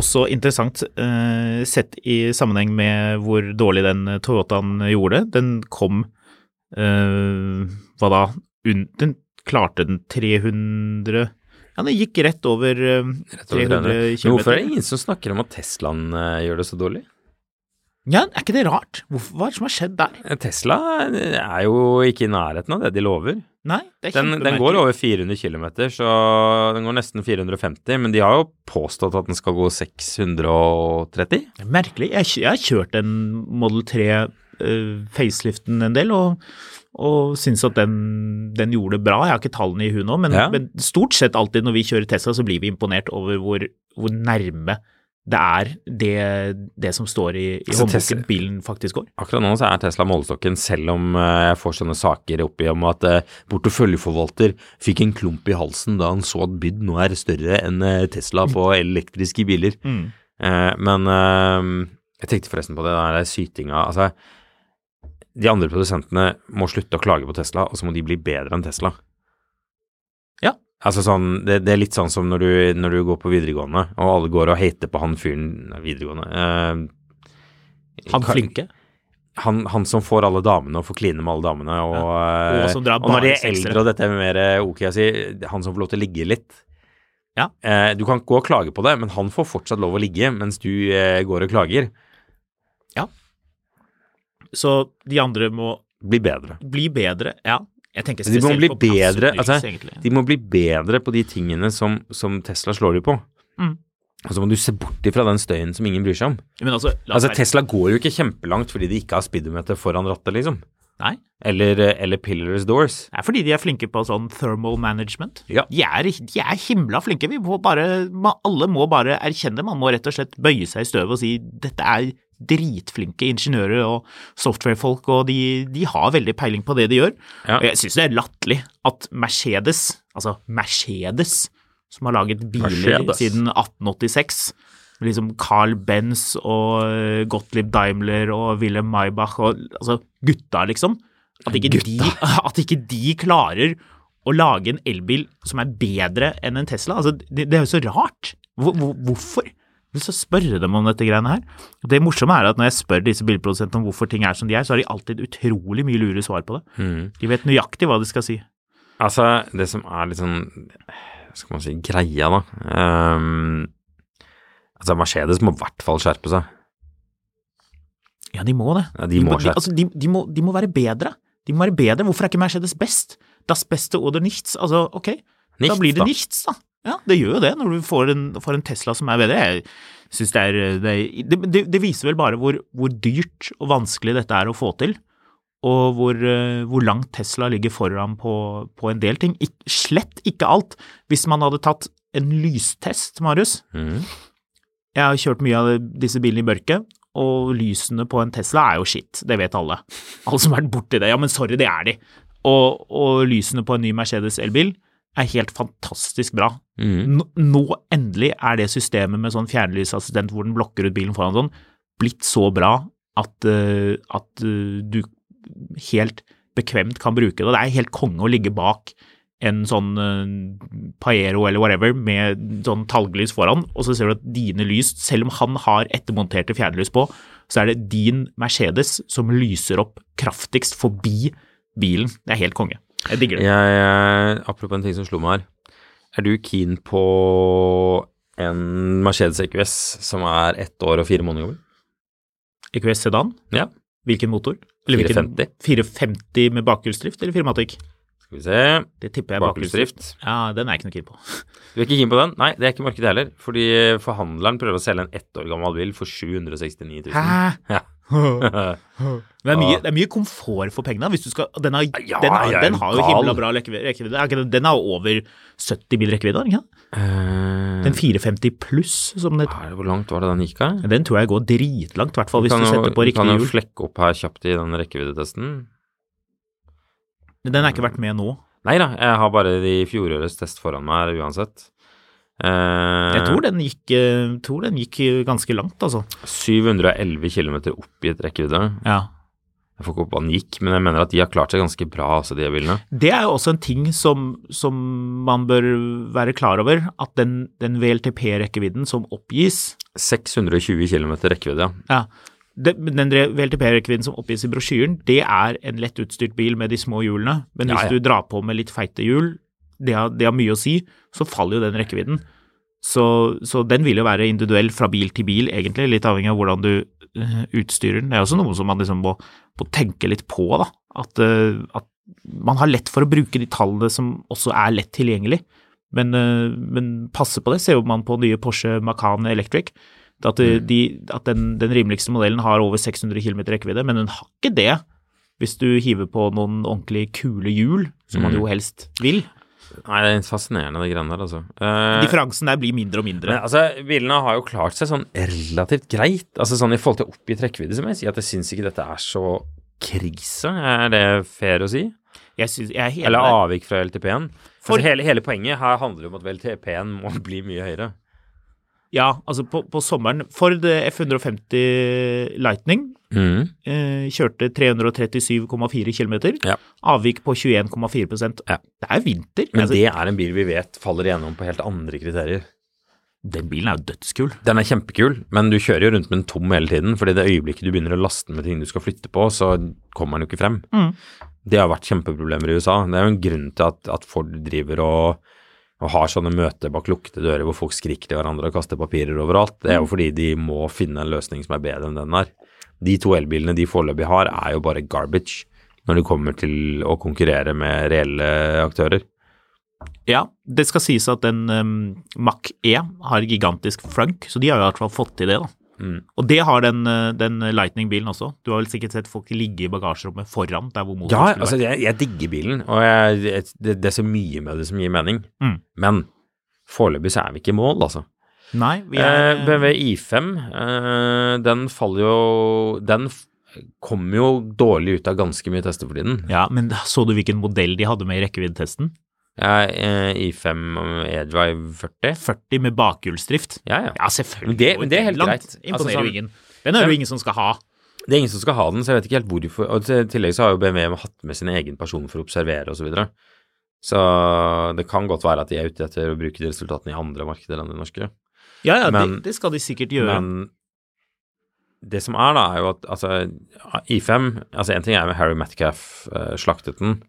B: Også interessant eh, sett i sammenheng med hvor dårlig den Toyotaen gjorde det. Den kom eh, Hva da? Den klarte den 300 Ja, den gikk rett over eh,
A: Rett over
B: 300
A: Men
B: km.
A: hvorfor er det ingen som snakker om at Teslaen eh, gjør det så dårlig?
B: Ja, er ikke det rart? Hvorfor, hva er det som har skjedd der?
A: Eh, Tesla er jo ikke i nærheten av det de lover.
B: Nei, det er
A: Den, den går over 400 km, så den går nesten 450, men de har jo påstått at den skal gå 630.
B: Merkelig. Jeg, jeg har kjørt en Model 3 uh, faceliften en del, og, og syns at den, den gjorde det bra. Jeg har ikke tallene i huet nå, men,
A: Ja.
B: men stort sett alltid når vi kjører Tesla, så blir vi imponert over hvor, hvor nærme det er det, det som står i, i
A: Altså,
B: håndboken bilen faktisk går.
A: Akkurat nå så er Tesla målestokken, selv om eh, jeg får sånne saker oppi om at eh, porteføljeforvalter fikk en klump i halsen da han så at byd nå er større enn eh, Tesla på elektriske biler. Eh, men eh, jeg tenkte forresten på det der sytinga. Altså, de andre produsentene må slutte å klage på Tesla, og så må de bli bedre enn Tesla.
B: Ja.
A: Altså sånn, det, det er litt sånn som når du, når du går på videregående, og alle går og hater på han fyren videregående. eh,
B: Han flinke.
A: han, han som får alle damene og får kline med alle damene, og,
B: Og
A: eh, og når de er eldre og dette er mer eh, ok å si, han som får lov til å ligge litt.
B: Ja.
A: Eh, du kan gå og klage på det, men han får fortsatt lov å ligge mens du eh, går og klager. Ja.
B: Så de andre må
A: Bli bedre.
B: bli bedre. Ja,
A: De må bli bedre, altså. De må bli bedre på de tingene som, som Tesla slår de på.
B: Mm.
A: Og så må du se bort ifra den støyen som ingen bryr seg om.
B: Men altså,
A: Altså, Tesla går jo ikke kjempelangt fordi de ikke har speedometer foran rattet, liksom.
B: Nei.
A: Eller, eh, eller Pillars doors.
B: Det er fordi de er flinke på sånn thermal management.
A: Ja.
B: De, er, de er himla flinke. Vi må bare, alle må bare erkjenne. Man må rett og slett bøye seg i støvet og si dette er dritflinke ingeniører og softwarefolk, og de, de har veldig peiling på det de gjør.
A: Ja.
B: Og jeg syns det er latterlig at Mercedes, altså Mercedes, som har laget biler
A: Mercedes.
B: siden 1886 liksom Carl Benz og eh, Gottlieb Daimler og Wilhelm Maybach og altså gutta, liksom. At ikke, de, at ikke de klarer å lage en elbil som er bedre enn en Tesla. Altså, det, det er jo så rart. Hvor, hvor, hvorfor? Vil så spørre dem om dette greiene her. Det morsomme er at når jeg spør disse bilprodusentene om hvorfor ting er som de er, så har de alltid utrolig mye lure svar på det.
A: Mm.
B: De vet nøyaktig hva de skal si.
A: Altså, det som er litt sånn Hva skal man si greia, da um, Altså, Mercedes må i hvert fall skjerpe seg.
B: Ja, de må det.
A: Ja, de må
B: de, altså, de, de, må, de må være bedre. De må være bedre. Hvorfor er ikke Mercedes best? Das beste oder nichts. Altså, ok, da blir det
A: da.
B: nichts, da. Ja, det gjør jo det når du får en, får en Tesla som er bedre. Jeg synes det er det, det, det, viser vel bare hvor, hvor dyrt og vanskelig dette er å få til, og hvor, eh, hvor langt Tesla ligger foran på, på en del ting. Ik slett ikke alt. Hvis man hadde tatt en lystest, Marius,
A: mm.
B: jeg har kjørt mye av disse bilene i mørket, og lysene på en Tesla er jo shit, det vet alle. Alle som har vært borti det. Ja, men sorry, det er de. Og, og lysene på en ny Mercedes elbil er helt fantastisk bra.
A: Mm.
B: Nå, endelig er det systemet med sånn fjernlysassistent hvor den blokker ut bilen foran sånn, blitt så bra at, uh, at uh, du helt bekvemt kan bruke det. Og det er helt konge å ligge bak en sånn uh, Paero eller whatever med sånn talglys foran, og så ser du at dine lys, selv om han har ettermonterte fjernlys på, så er det din Mercedes som lyser opp kraftigst forbi bilen. Det er helt konge. Jeg digger det.
A: Jeg, apropos en ting som slo meg her. Er du keen på en Mercedes EQS som er ett år og fire måneder gammel?
B: EQS Sedan,
A: Ja.
B: hvilken motor? Eller hvilken-
A: 450.
B: 450 med bakhjulsdrift eller firmatikk?
A: Skal vi se.
B: Det tipper jeg. Bakhjulsdrift. Ja, den er jeg ikke noe keen på.
A: Du er ikke keen på den? Nei, det er ikke markedet heller. Fordi forhandleren prøver å selge en ett år gammel bil for 769 000.
B: Hæ?
A: Ja.
B: Det er, mye, det er mye komfort for pengene. Hvis du skal, den, har,
A: Ja,
B: den, har, den har jo himla bra rekkevidde. den- Den har over 70 mil rekkevidde, ikke? sant?
A: Uh,
B: Den 450 pluss, som det
A: hva er Hvor langt var det den gikk av?
B: Den tror jeg går dritlangt, i hvert fall hvis du,
A: du
B: setter på
A: du
B: hjul.
A: kan jo flekke opp her kjapt i den rekkeviddetesten.
B: Den er ikke vært med nå.
A: Nei da, jeg har bare de fjorårets test foran meg her uansett. Eh,
B: Jeg tror den gikk, eh, tror den gikk ganske langt, altså.
A: 711 km oppgitt rekkevidde.
B: Ja.
A: Jeg får ikke opp hva den gikk, men jeg mener at de har klart seg ganske bra, altså, de bilene.
B: Det er jo også en ting som, som man bør være klar over, at den, den VLTP-rekkevidden som oppgis
A: 620 km rekkevidde, ja.
B: ja, den, den VLTP-rekkevidden som oppgis i brosjyren, det er en lett utstyrt bil med de små hjulene, men
A: Ja,
B: hvis
A: ja.
B: du drar på med litt feite hjul, det har, det har mye å si, så faller jo den rekkevidden. Så, så den vil jo være individuell fra bil til bil, egentlig, litt avhengig av hvordan du eh, utstyrer den. Det er også noe som man liksom må, må tenke litt på, da. At, eh, at man har lett for å bruke de tallene som også er lett tilgjengelig. Men, eh, men passe på det, ser jo man på nye Porsche Macan Electric. At,
A: Mm.
B: de, at den, den rimeligste modellen har over 600 km rekkevidde, men den har ikke det hvis du hiver på noen ordentlig kule hjul, som man
A: Mm.
B: jo helst vil.
A: Nei, det er fascinerende, det greiene der, altså. Uh,
B: Differansen der blir mindre og mindre.
A: Men altså, bilene har jo klart seg sånn relativt greit. Altså sånn i forhold til oppgitt rekkevidde, som jeg sier, at jeg syns ikke dette er så krise. Er det fair å si?
B: Jeg, synes, jeg er helt
A: Eller avvik fra LTP-en?
B: For-
A: Altså, hele, hele poenget her handler jo om at LTP-en må bli mye høyere.
B: Ja, altså på, på sommeren Ford F150 Lightning
A: Mm.
B: eh, kjørte 337,4 km.
A: Ja.
B: Avvik på 21,4
A: Ja.
B: Det er vinter.
A: Men
B: altså,
A: det er en bil vi vet faller igjennom på helt andre kriterier.
B: Den bilen er jo dødskul.
A: Den er kjempekul, men du kjører jo rundt med den tom hele tiden. fordi det øyeblikket du begynner å laste med ting du skal flytte på, så kommer den jo ikke frem.
B: Mm.
A: Det har vært kjempeproblemer i USA. Det er jo en grunn til at, at Ford driver og, og har sånne møter bak lukkede dører hvor folk skriker til hverandre og kaster papirer overalt. Det er jo fordi de må finne en løsning som er bedre enn den der. De to elbilene de foreløpig har, er jo bare garbage når det kommer til å konkurrere med reelle aktører.
B: Ja, det skal sies at den um, Mac E har gigantisk frunk, så de har i hvert fall fått til det, da.
A: Mm.
B: Og det har den, eh, den Lightning-bilen også. Du har vel sikkert sett folk ligge i bagasjerommet foran der hvor motoren
A: Ja,
B: skulle
A: altså
B: vært.
A: jeg, jeg digger bilen, og jeg, jeg, det, det er så mye med det som gir mening.
B: Mm.
A: Men foreløpig så er vi ikke i mål, altså.
B: Nei, vi
A: Eh,
B: er
A: BMW I5, eh, den faller jo Den kommer jo dårlig ut av ganske mye tester for tiden.
B: Ja, men så du hvilken modell de hadde med i rekkeviddetesten?
A: Ja, eh, I5 E-Drive 40.
B: 40 med bakhjulsdrift.
A: Ja, ja.
B: Ja, selvfølgelig.
A: Men det- det er helt
B: langt.
A: greit.
B: Imponerer
A: altså,
B: jo ingen. Den er det jo ingen som skal ha.
A: Det er ingen som skal ha den, så jeg vet ikke helt hvorfor. Og I tillegg så har jo BMW hatt med sin egen person for å observere osv. Så, videre. så det kan godt være at de er ute etter å bruke de resultatene i andre markeder enn det norske.
B: Ja, ja,
A: Men-
B: det, det skal de sikkert gjøre.
A: Men det som er, da, er jo at altså, I5 altså En ting er med Harry Metcalf uh, slaktet den,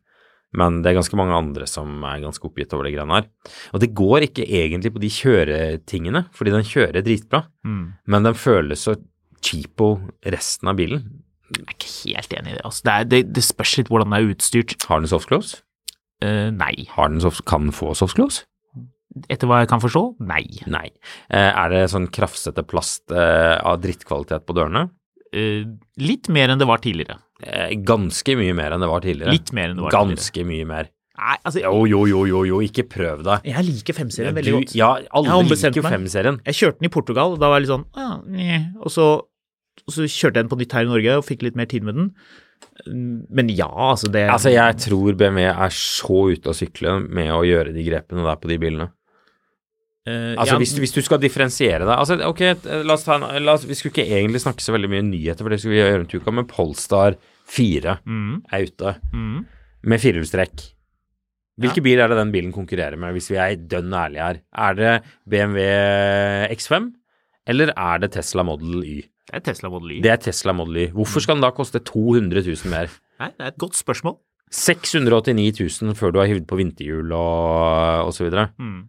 A: men det er ganske mange andre som er ganske oppgitt over de greiene her. Og det går ikke egentlig på de kjøretingene, fordi den kjører dritbra,
B: Mm.
A: men den føles så cheapo resten av bilen.
B: Jeg er ikke helt enig i det. Altså. Det, er, det, det spørs litt hvordan den er utstyrt.
A: Har den softclose?
B: Uh, nei.
A: Har den soft, kan den få softclose?
B: Etter hva jeg kan forstå, nei.
A: Nei. Uh, er det sånn krafsete plast uh, av drittkvalitet på dørene?
B: Litt mer enn det var tidligere.
A: Eh, ganske mye mer enn det var tidligere.
B: Litt mer enn det var tidligere.
A: Ganske mye mer.
B: Nei, altså,
A: Jo, jo, jo, jo, jo, ikke prøv deg.
B: jeg liker femserien veldig godt.
A: Ja, alle liker
B: meg.
A: femserien.
B: Jeg kjørte den i Portugal, da var jeg litt sånn ja, nye. Og så, og så kjørte jeg den på nytt her i Norge og fikk litt mer tid med den. Men ja, altså det
A: Altså, jeg tror BMW er så ute å sykle med å gjøre de grepene der på de bilene.
B: Uh,
A: Altså,
B: ja,
A: hvis, hvis du skal differensiere deg Altså, ok, la oss ta en la oss, Vi skulle ikke egentlig snakke så veldig mye nyheter, for det skulle vi gjøre en uke, men Polestar 4
B: mm,
A: er ute
B: mm.
A: med firehjulstrekk. Hvilke bil er det den bilen konkurrerer med, hvis vi er dønn ærlige her? Er det BMW X5, eller er det Tesla Model Y?
B: Det er Tesla Model Y.
A: Det er Tesla Model Y. Hvorfor skal den da koste 200 000 mer?
B: Nei, det er et godt spørsmål.
A: 689 000 før du har hivd på vinterhjul og, og så videre.
B: Mm.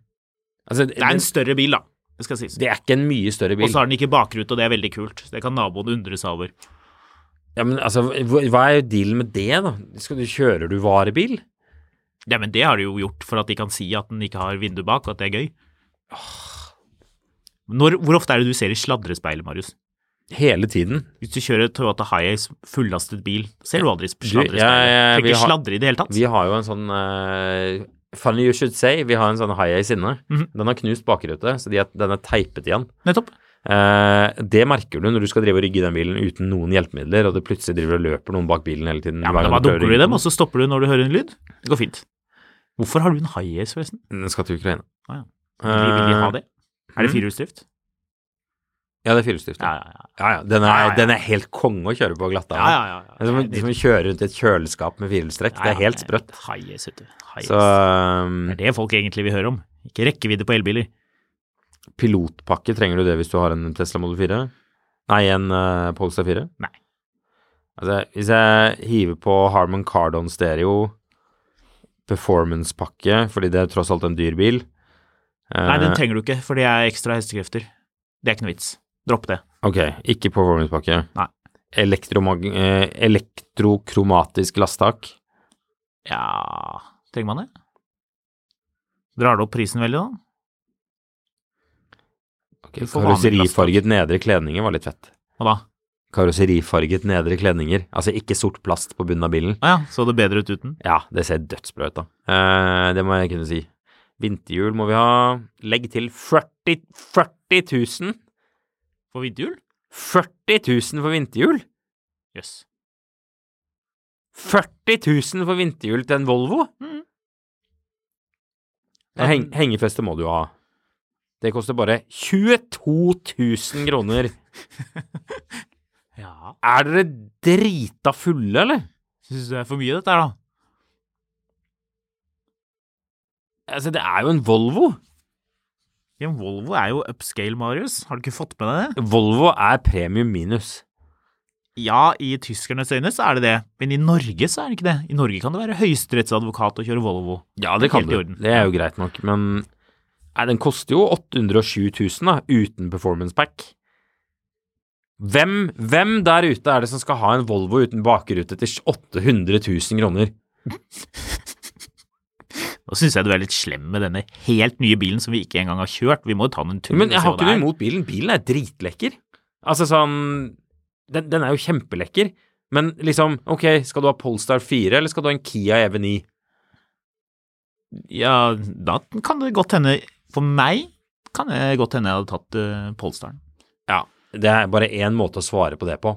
A: Altså,
B: Det er en større bil, da. Det skal sies.
A: det er ikke en mye større
B: Og
A: bil.
B: så har den ikke bakrute, og det er veldig kult. Det kan naboen undre seg over.
A: Ja, men altså, hva er jo dealen med det, da? Skal du, kjører du varebil?
B: Ja, men det har de jo gjort for at de kan si at den ikke har vindu bak, og at det er gøy. Når, hvor ofte er det du ser i sladrespeilet, Marius?
A: Hele tiden.
B: Hvis du kjører Toyota Hiace fullastet bil, ser du aldri
A: Du,
B: sladrespeilet.
A: Ja, ja,
B: ja,
A: vi
B: ikke
A: har-
B: sladre i det hele tatt.
A: Vi har jo en sånn uh, Funny you should say. Vi har en sånn high-ace inne.
B: -hmm.
A: Den har knust bakrute, så de er, den er teipet igjen.
B: Nettopp.
A: Eh, det merker du når du skal drive og rygge den bilen uten noen hjelpemidler, og det plutselig driver og løper noen bak bilen hele tiden.
B: Ja, men Da dunker du i dem, og så stopper du når du hører en lyd. Det går fint. Hvorfor har du en Hiace, forresten?
A: Den skal til Ukraina.
B: Ah, ja. Vil vil de ha det? Er det
A: mm.
B: firehjulsdrift?
A: Ja, det er firehjulsdrift.
B: Ja,
A: Ja.
B: ja, ja.
A: Ja, ja. Den, er, den er helt konge å kjøre på glatta.
B: ja, ja, ja, ja.
A: Det er som, å- kjøre rundt i et kjøleskap med firehjulstrekk. Det er helt sprøtt.
B: Hiace, vet du.
A: Så um,
B: Det er det folk egentlig vil høre om. Ikke rekkevidde på elbiler.
A: Pilotpakke, trenger du det hvis du har en Tesla Model 4? Nei, en uh, Polestar 4?
B: Nei.
A: Altså, hvis jeg hiver på Harman Kardon Stereo performance-pakke, fordi det er tross alt en dyr bil uh,
B: Nei, den trenger du ikke, for det er ekstra hestekrefter. Det er ikke noe vits. Dropp det.
A: Ok, ikke performance-pakke.
B: Nei.
A: Elektromag eh, elektrokromatisk lasttak?
B: Ja Trenger man det? Drar det opp prisen veldig, da?
A: Ok,
B: Du får vanlig
A: Karosserifarget nedre kledninger var litt fett.
B: Hva da?
A: Karosserifarget nedre kledninger, altså ikke sort plast på bunnen av bilen.
B: Ah, ja, så det bedre ut uten?
A: Ja, det ser dødsbra ut, da. Eh, det må jeg kunne si. Vinterhjul må vi ha. Legg til 40, 40 000.
B: For vinterhjul?
A: 40 000 for vinterhjul!
B: Jøss.
A: 40 000 for vinterhjul til en Volvo!
B: Mm.
A: Heng, hengefeste må du ha. Det koster bare 22 000 kroner.
B: Ja.
A: Er dere drita fulle, eller?
B: Syns du det er for mye, dette her, da?
A: Altså, det er jo en Volvo.
B: Ja, en Volvo er jo upscale, Marius. Har du ikke fått med deg det?
A: Volvo er premium minus.
B: Ja, i tyskernes øyne så er det det, men i Norge så er det ikke det. I Norge kan du være høyesterettsadvokat og kjøre Volvo.
A: Ja, det kan du. Det er jo greit nok, men nei, den koster jo 807 000 da, uten performance pack. Hvem, hvem der ute er det som skal ha en Volvo uten bakrute til 800 000 kroner?
B: Nå syns jeg du er litt slem med denne helt nye bilen som vi ikke engang har kjørt. Vi må ta den en tur.
A: Men jeg har ikke noe imot bilen. Bilen er dritlekker. Altså sånn den, den er jo kjempelekker. Men liksom, ok, skal du ha Polestar 4, eller skal du ha en Kia E EV9?
B: Ja, da kan det godt hende For meg kan det godt hende jeg hadde tatt uh, Polestaren.
A: Ja, det er bare én måte å svare på det på.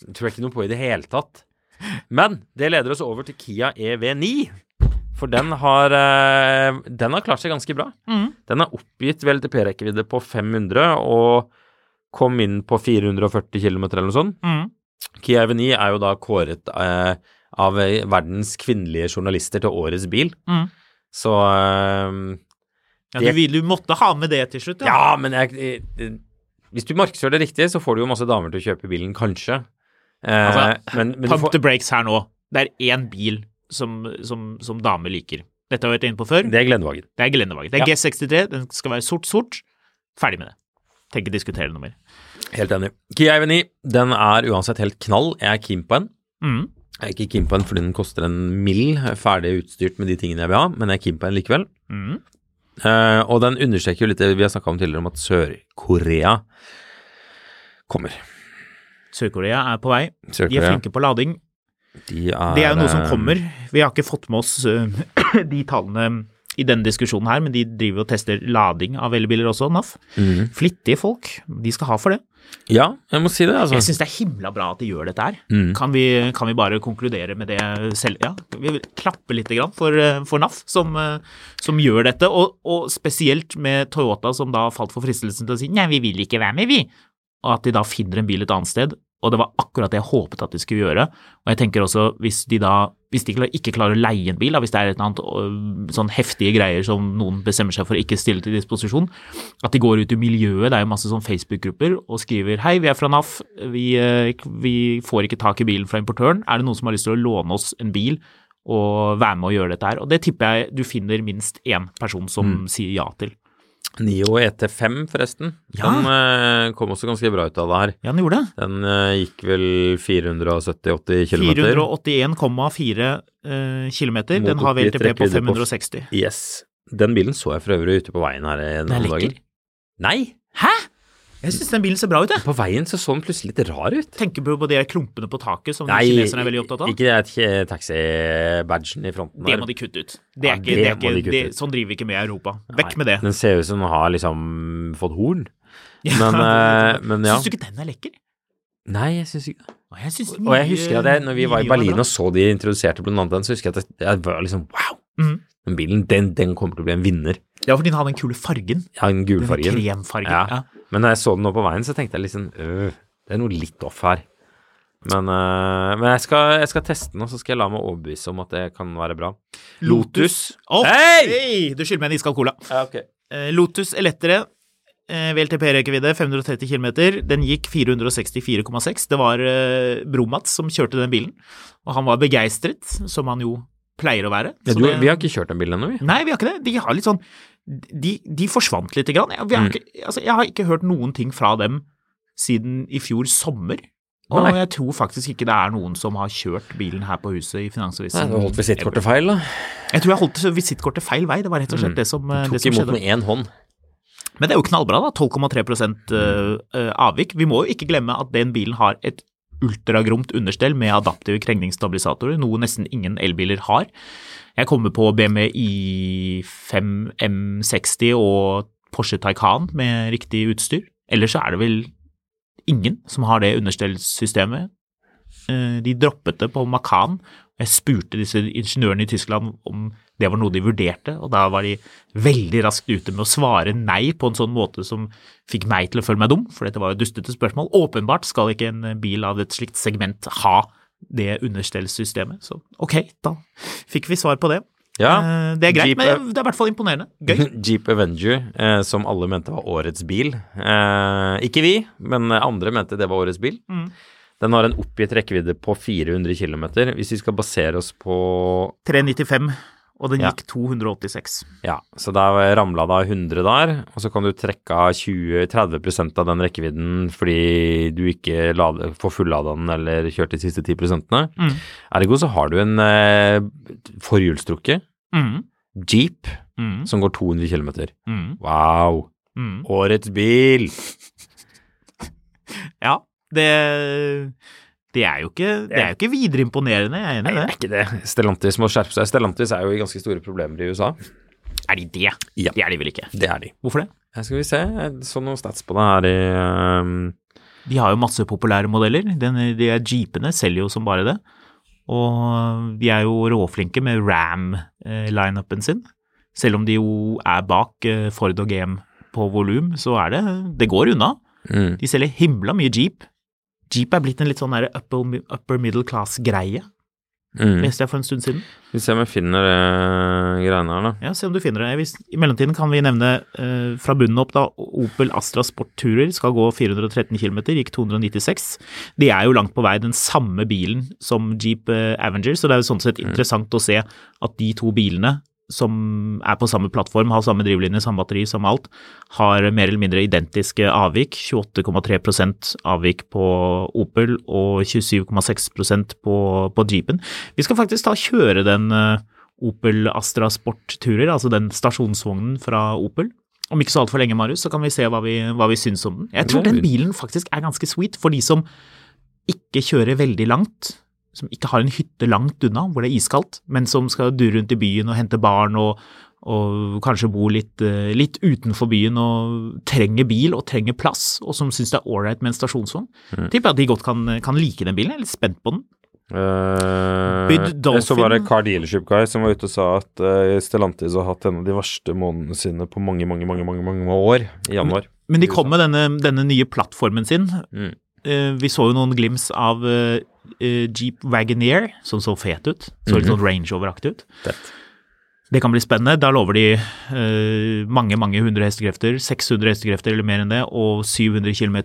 A: Det tror jeg ikke noe på i det hele tatt. Men det leder oss over til Kia EV9. For den har, eh, den har klart seg ganske bra.
B: Mm.
A: Den er oppgitt ved LTP-rekkevidde på 500 og kom inn på 440 km eller noe sånt.
B: Mm.
A: Kia EV9 er jo da kåret eh, av eh, verdens kvinnelige journalister til årets bil.
B: Mhm.
A: Så det,
B: Ja, du, vil- du måtte ha med det til slutt,
A: Ja, men jeg, eh, hvis du markedsfører det riktig, så får du jo masse damer til å kjøpe bilen, kanskje. Eh,
B: Altså,
A: men, men
B: Pump
A: får,
B: the breaks her nå. Det er én bil som, som, som damer liker. Dette har vi vært inne på før.
A: det er Glendevagen.
B: Det er Glennevagen. Det er
A: Ja.
B: G63. Den skal være sort-sort. Ferdig med det. Tenker diskutere noe mer.
A: Helt enig. Kia EV9 den er uansett helt knall. Jeg er keen på en.
B: Mhm.
A: Jeg er ikke keen på den fordi den koster en mill, ferdig utstyrt med de tingene jeg vil ha, men jeg er keen på en likevel.
B: Mm.
A: Uh, og den understreker jo litt det vi har snakka om tidligere, om at Sør-Korea kommer.
B: Sør-Korea er på vei. De er flinke på lading.
A: de er,
B: Det er jo noe som
A: eh,
B: kommer. Vi har ikke fått med oss øh, de tallene i denne diskusjonen her, men de driver og tester lading av elbiler også, NAF.
A: Mm.
B: Flittige folk. De skal ha for det.
A: Ja, jeg må si det, altså.
B: Jeg syns det er himla bra at de gjør dette her.
A: Mm.
B: Kan, vi, kan vi bare konkludere med det selv? Ja, vi vil klappe litt grann for, øh, for NAF, som, øh, som gjør dette. Og, og spesielt med Toyota, som da falt for fristelsen til å si nei, vi vil ikke være med, vi. Og at de da finner en bil et annet sted. Og det var akkurat det jeg håpet at de skulle gjøre. Og jeg tenker også, hvis de da hvis de ikke klarer å leie en bil, da, hvis det er et eller annet øh, sånn heftige greier som noen bestemmer seg for å ikke stille til disposisjon, at de går ut i miljøet, det er jo masse sånn Facebook-grupper, og skriver hei, vi er fra NAF, vi, øh, vi får ikke tak i bilen fra importøren, er det noen som har lyst til å låne oss en bil og være med og gjøre dette her? Og det tipper jeg du finner minst én person som sier ja til.
A: Nio ET5, forresten.
B: Ja.
A: Den uh, kom også ganske bra ut av det her.
B: Ja, den gjorde det.
A: Den uh, gikk vel 470-80 km.
B: 481,4 uh, km. Den har VLTP på
A: rekkevidde på
B: 560.
A: Yes. Den bilen så jeg for øvrig ute på veien her eh,
B: Den er lekker.
A: Nei!
B: Jeg syns den bilen ser bra ut, jeg.
A: På veien så så den plutselig litt rar ut.
B: Tenker du på de klumpene på taket som
A: Nei,
B: kineserne er veldig opptatt av?
A: ikke det taxibadgen i fronten
B: Det må de kutte ut. Det er ikke,
A: det
B: det er
A: må de
B: det, sånn driver vi ikke med i Europa. Vekk
A: Nei,
B: med det.
A: Den ser ut som den har liksom fått horn. Men, eh, men ja.
B: Syns du ikke den er lekker?
A: Nei, jeg syns ikke det. Og jeg husker at jeg, når vi var i
B: er
A: Berlin og så de introduserte blant annet den, så husker jeg at jeg var liksom wow.
B: Mm.
A: Den bilen, den, den kommer til å bli en vinner.
B: Ja, fordi den har den kule fargen.
A: Ja, den
B: Den
A: gulfargen.
B: kremfargen.
A: Ja.
B: Ja.
A: Men når jeg så den nå på veien, så tenkte jeg liksom øh, det er noe litt off her. Men, øh, men jeg, skal, jeg skal teste den, og så skal jeg la meg overbevise om at det kan være bra. Lotus.
B: Å,
A: Hei!
B: hey! Du skylder meg en iskald cola.
A: Ja, ok.
B: Eh, Lotus Elettere, VLTP-rekkevidde 530 km. Den gikk 464,6. Det var eh, Bromats som kjørte den bilen, og han var begeistret, som han jo pleier å være.
A: Ja, du,
B: det-
A: vi har ikke kjørt den bilen ennå, vi.
B: Nei, vi har ikke det. De har litt sånn De, de forsvant lite grann. Jeg, vi har
A: Mm.
B: ikke, altså, jeg har ikke hørt noen ting fra dem siden i fjor sommer. Og
A: Nei.
B: jeg tror faktisk ikke det er noen som har kjørt bilen her på huset i Finansavisen.
A: Du holdt visittkortet feil, da.
B: Jeg tror jeg holdt visittkortet feil vei. Det var rett og slett
A: Mm.
B: det som, skjedde. det
A: Tok imot med én hånd.
B: Men det er jo knallbra, da. 12,3 uh, uh, avvik. Vi må jo ikke glemme at den bilen har et ultragromt understell med adaptive krengningsstabilisatorer, noe nesten ingen elbiler har. Jeg kommer på BMW i5 M60 og Porsche Taycan med riktig utstyr. Ellers så er det vel ingen som har det understellssystemet. Eh, De droppet det på Macan. Jeg spurte disse ingeniørene i Tyskland om det var noe de vurderte, og da var de veldig raskt ute med å svare nei på en sånn måte som fikk meg til å føle meg dum, for dette var jo dustete spørsmål. Åpenbart skal ikke en bil av et slikt segment ha det understellssystemet, så ok, da fikk vi svar på det.
A: Ja.
B: Eh, Det er greit,
A: Jeep,
B: men det er i hvert fall imponerende. Gøy.
A: Jeep Avenger, eh, som alle mente var årets bil. Eh, ikke vi, men andre mente det var årets bil.
B: Mm.
A: Den har en oppgitt rekkevidde på 400 km. Hvis vi skal basere oss på
B: 395, og den
A: Ja.
B: gikk 286.
A: Ja, så da ramla det 100 der, og så kan du trekke av 20-30% av den rekkevidden fordi du ikke lade, får fullada den eller kjørt de siste 10%
B: Mm.
A: Ergo så har du en eh, forhjulstrukket
B: Mm.
A: Jeep
B: Mm.
A: som går 200 km.
B: Mm.
A: Wow!
B: Mm.
A: Årets bil!
B: Ja, det, det er jo ikke, det er jo ikke videre imponerende, jeg er enig
A: Nei,
B: i
A: det
B: det.
A: er ikke det. Stellantis må skjerpe seg. Stellantis er jo i ganske store problemer i USA.
B: Er de det?
A: Ja.
B: Det er de vel ikke.
A: Det er de.
B: Hvorfor det?
A: Her skal vi se, jeg så noen stats på det her i um...
B: De har jo masse populære modeller. Den, de er Jeepene selger jo som bare det. Og de er jo råflinke med Ram-lineupen sin. Selv om de jo er bak eh, Ford og GM på volum, så er det Det går unna.
A: mm.
B: De selger himla mye Jeep. Jeep er blitt en litt sånn der upper, upper middle class-greie,
A: Mm.
B: leste jeg for en stund siden.
A: Vi ser om jeg finner det greiene her, da.
B: Ja, se om du finner det. Hvis, I mellomtiden kan vi nevne eh, fra bunnen opp da, Opel Astra Sport Tourer skal gå 413 km, gikk 296. De er jo langt på vei den samme bilen som Jeep eh, Avenger, så det er jo sånn sett interessant å se at de to bilene som er på samme plattform, har samme drivlinje, samme batteri, samme alt, har mer eller mindre identiske avvik. 28,3% avvik på Opel og 27,6% på, på Jeepen. Vi skal faktisk da kjøre den eh, Opel Astra Sport-turer, altså den stasjonsvognen fra Opel. Om ikke så altfor lenge, Marius, så kan vi se hva vi, hva vi syns om den. Jeg tror den bilen faktisk er ganske sweet for de som ikke kjører veldig langt, som ikke har en hytte langt unna hvor det er iskaldt, men som skal dure rundt i byen og hente barn og, og kanskje bo litt, eh, litt utenfor byen og trenger bil og trenger plass, og som syns det er ålreit med en stasjonsvogn.
A: Mm.
B: Tipper at de godt kan, kan like den bilen. Jeg er litt spent på den. Uh,
A: jeg så
B: var
A: bare Car Dealership Guy som var ute og sa at uh, Stellantis har hatt en av de verste månedene sine på mange, mange, mange, mange, mange år i januar.
B: Men de kom med denne, denne nye plattformen sin.
A: Mm.
B: Uh, vi så jo noen glims av Jeep Wagoneer, som så fet ut. Så litt sånn Range Over-aktig ut.
A: Fett.
B: Det kan bli spennende. Da lover de uh, mange, mange hundre hestekrefter. 600 hestekrefter eller mer enn det, og 700 km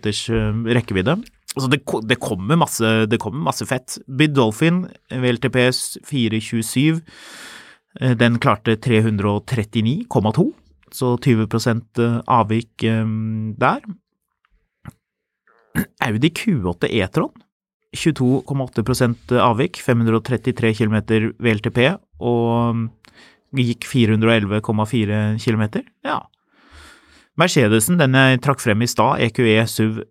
B: rekkevidde. Altså det, det, kommer masse, det kommer masse fett. Bid Dolphin, VLTP 427, eh, den klarte 339,2. så 20 eh, avvik eh, der. Audi Q8 E-tron 22,8% avvik, 533 km VLTP og gikk 411,4 km. Ja. Mercedesen, den jeg trakk frem i stad, EQE SUV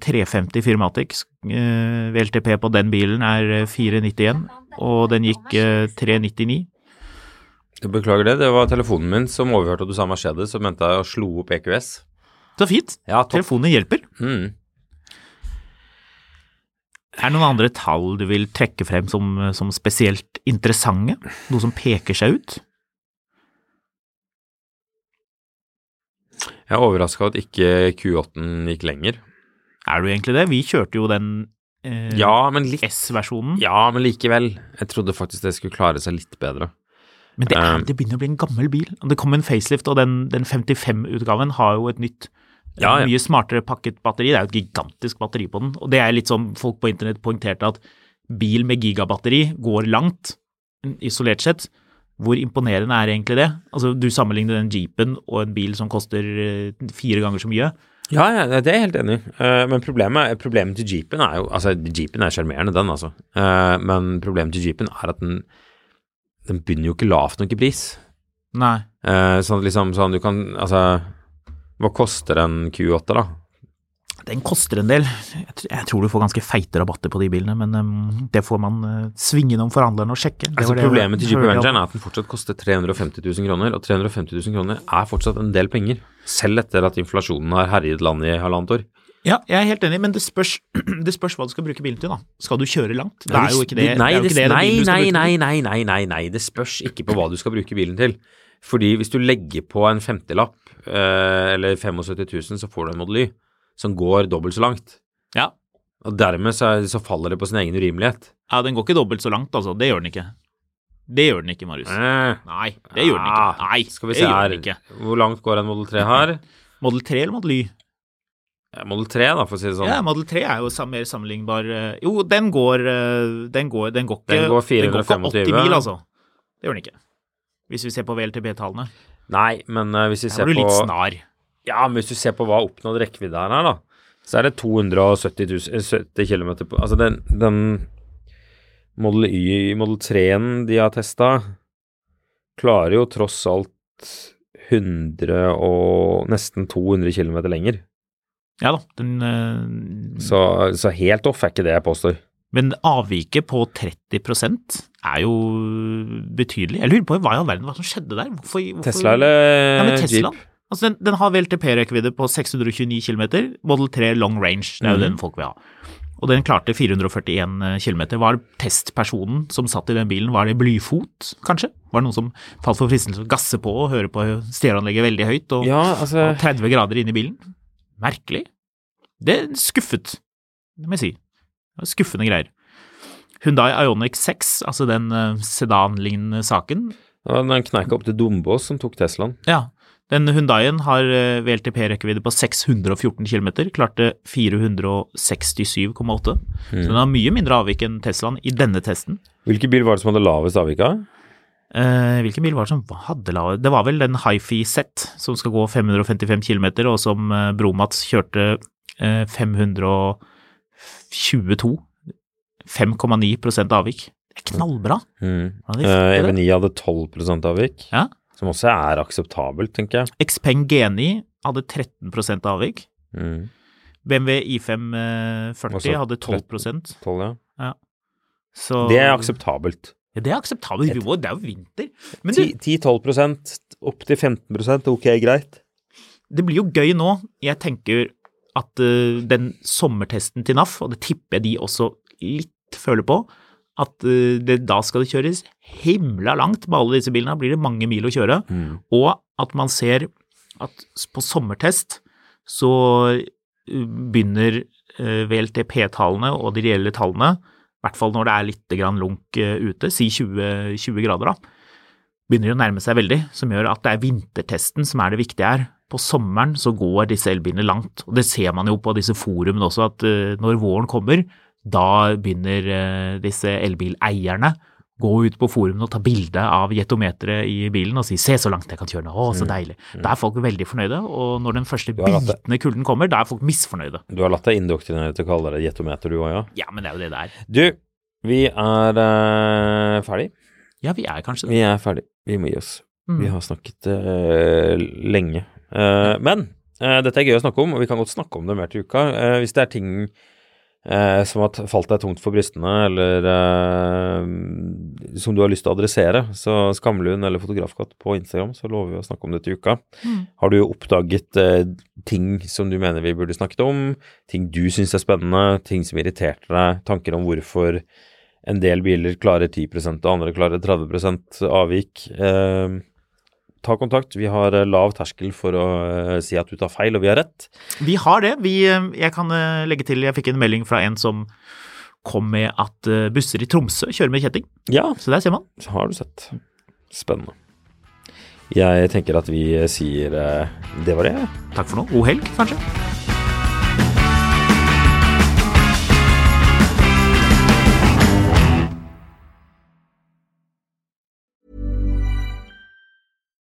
B: 350 Firmatic, VLTP på den bilen er 491, og den gikk 399.
A: Beklager det, det var telefonen min som overhørte at du sa Mercedes, og mente jeg slo opp EQS.
B: Så fint.
A: Ja.
B: Telefonen hjelper.
A: Mm.
B: Er det noen andre tall du vil trekke frem som, som spesielt interessante? Noe som peker seg ut?
A: Jeg er overraska at ikke Q8-en gikk lenger.
B: Er du egentlig det? Vi kjørte jo den eh,
A: Ja,
B: S-versjonen.
A: Ja, men likevel. Jeg trodde faktisk det skulle klare seg litt bedre.
B: Men det, er,
A: Um,
B: det begynner å bli en gammel bil. Det kom en facelift, og den, den 55-utgaven har jo et nytt
A: Ja, ja.
B: mye smartere pakket batteri. Det er jo et gigantisk batteri på den. Og det er litt som folk på internett poengterte at bil med gigabatteri går langt, isolert sett. Hvor imponerende er egentlig det? Altså, Du sammenligner den jeepen og en bil som koster eh, fire ganger så mye.
A: Ja, ja, det er jeg helt enig i. Eh, men problemet, problemet til jeepen er jo Altså, jeepen er sjarmerende, den, altså. Eh, men problemet til jeepen er at den den begynner jo ikke lavt nok i pris.
B: Nei.
A: Sånn liksom sånn du kan Altså, hva koster en Q8, da?
B: Den koster en del. Jeg, tr- jeg tror du får ganske feite rabatter på de bilene, men em, det får man uh, svinge innom forhandleren og sjekke. Det
A: Altså Problemet til Jeep
B: hørte
A: er at den fortsatt koster 350 000 kroner, og 350 000 kroner er fortsatt en del penger. Selv etter at inflasjonen har herjet landet i halvannet år.
B: Ja, jeg er helt enig, men det spørs, det spørs hva du skal bruke bilen til, da. Skal du kjøre langt? Det er jo ikke det.
A: Nei,
B: det
A: det, nei, nei, nei, nei, nei, nei, nei, det spørs ikke på hva du skal bruke bilen til. Fordi hvis du legger på en femtilapp, eh, eller 75 000, så får du en Model Y som går dobbelt så langt.
B: Ja.
A: Og dermed så, er- så faller det på sin egen urimelighet.
B: ja, den går ikke dobbelt så langt, altså. Det gjør den ikke. Det gjør den ikke, Marius.
A: Eh,
B: Nei, det gjør den ikke.
A: ah,
B: Nei,
A: skal vi se her. Hvor langt går en Model 3 her?
B: Model 3 eller Model Y?
A: Ja, Model 3, da, for å si det sånn.
B: Ja, Model 3 er jo mer sammenlignbar eh, Jo, den går eh, Den går, den går ikke
A: Den går
B: den går ikke 80 mil, altså. Det gjør den ikke. Hvis vi ser på VLTB-tallene.
A: Nei, men uh, hvis vi
B: Her
A: ser
B: var du litt snar.
A: Ja, men hvis du ser på hva oppnådd rekkevidde er her, da, så er det 270 000, 70 km på Altså, den, den Model Y, Model 3-en de har testa, klarer jo tross alt 100 og nesten 200 km lenger.
B: Ja da, den eh,
A: Så, så helt off er ikke det jeg påstår.
B: Men avviket på 30 er jo betydelig. Jeg lurer på hva i all verden hva som skjedde der? Hvorfor, hvorfor
A: Tesla eller
B: Ja, Tesla.
A: Jeep?
B: Altså den, den har VLTP-rekkevidde på 629 km, Model 3 long range, det er jo
A: mm.
B: den folk vil ha. Og den klarte 441 km. Var testpersonen som satt i den bilen, var det blyfot, kanskje? Var det noen som falt for fristelsen til å gasse på og høre på stereoanlegget veldig høyt og,
A: Ja, altså
B: og 30 grader inne i bilen? Merkelig. Det skuffet, det må jeg si. Skuffende greier. Hyundai Ioniq 6, altså den sedan-lignende saken,
A: ja, Den kneika opp til Dombås som tok Teslaen.
B: Ja, den Hyundaien har eh, VLTP-rekkevidde på 614 km, klarte 467,8. Så den har mye mindre avvik enn Teslaen i denne testen.
A: Hvilken bil var det som hadde lavest avvik av?
B: Eh, hvilken bil var det som hadde lavest Det var vel den Hifi Z som skal gå 555 km, og som eh, Bromats kjørte eh, 522. 5,9 avvik. Det er knallbra.
A: Mm. Eh,
B: fikk det?
A: EV9 hadde 12 avvik,
B: Ja.
A: som også er akseptabelt, tenker jeg.
B: Xpeng G9 hadde 13 avvik.
A: Mm.
B: BMW I5 eh, 40
A: Også
B: hadde 12
A: 12, ja.
B: så
A: Det er akseptabelt.
B: Ja, det er akseptabelt. Det er jo vinter. Men
A: 10-12 opp til 15% ok, greit.
B: det blir jo gøy nå. Jeg tenker at eh, den sommertesten til NAF, og det tipper jeg de også litt føler på, at eh, det, da skal det kjøres himla langt med alle disse bilene. Da blir det mange mil å kjøre. Og at man ser at på sommertest så eh, begynner VLTP-tallene og de reelle tallene, i hvert fall når det er litt lunk ute, si 20, 20 grader da, begynner å nærme seg veldig, som gjør at det er vintertesten som er det viktige her. På sommeren så går disse elbilene langt, og det ser man jo på disse forumene også, at eh, når våren kommer, da begynner eh, disse elbileierne gå ut på forumene og ta bilde av jetometeret i bilen og si 'se så langt jeg kan kjøre nå', å så deilig. Da er folk veldig fornøyde, og når den første bitende kulden kommer, da er folk misfornøyde.
A: Du har latt deg indoktrinere til å kalle det jetometer, du òg, ja?
B: Ja, men det er jo det det er.
A: Du, vi er uh, ferdig.
B: Ja, vi er kanskje det.
A: Vi er ferdig. Vi må gi oss.
B: Mm.
A: Vi har snakket uh, lenge. Eh, men eh, dette er gøy å snakke om, og vi kan godt snakke om det mer til uka. Eh, hvis det er ting eh, som har falt deg tungt for brystene, eller eh, som du har lyst til å adressere, så Skamlund eller Fotografkatt på Instagram, så lover vi å snakke om det til uka.
B: Mm.
A: Har du oppdaget eh, ting som du mener vi burde snakket om, ting du syns er spennende, ting som irriterte deg, tanker om hvorfor en del biler klarer 10% og andre klarer 30 avvik. Eh, ta kontakt. Vi har eh, lav terskel for å eh, si at du tar feil, og vi har rett.
B: Vi har det. Vi, eh, jeg kan legge til, jeg fikk en melding fra en som kom med at busser i Tromsø kjører med kjetting.
A: Ja,
B: Så der ser man.
A: så har du sett. Spennende. Jeg tenker at vi sier det var det.
B: Takk for nå. God helg, kanskje.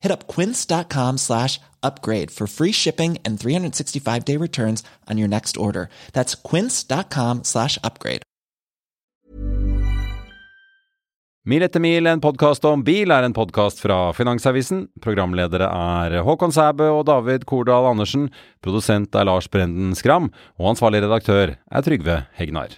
D: Hit up quince.com slash upgrade for free shipping and 365 day returns on your next order. That's quince.com slash upgrade.
E: Mil etter mil, en podkast om bil, er en podkast fra Finansavisen. Programledere er Håkon Sæbø og David Kordal Andersen. Produsent er Lars Brenden Skram. Og ansvarlig redaktør er Trygve Hegnar.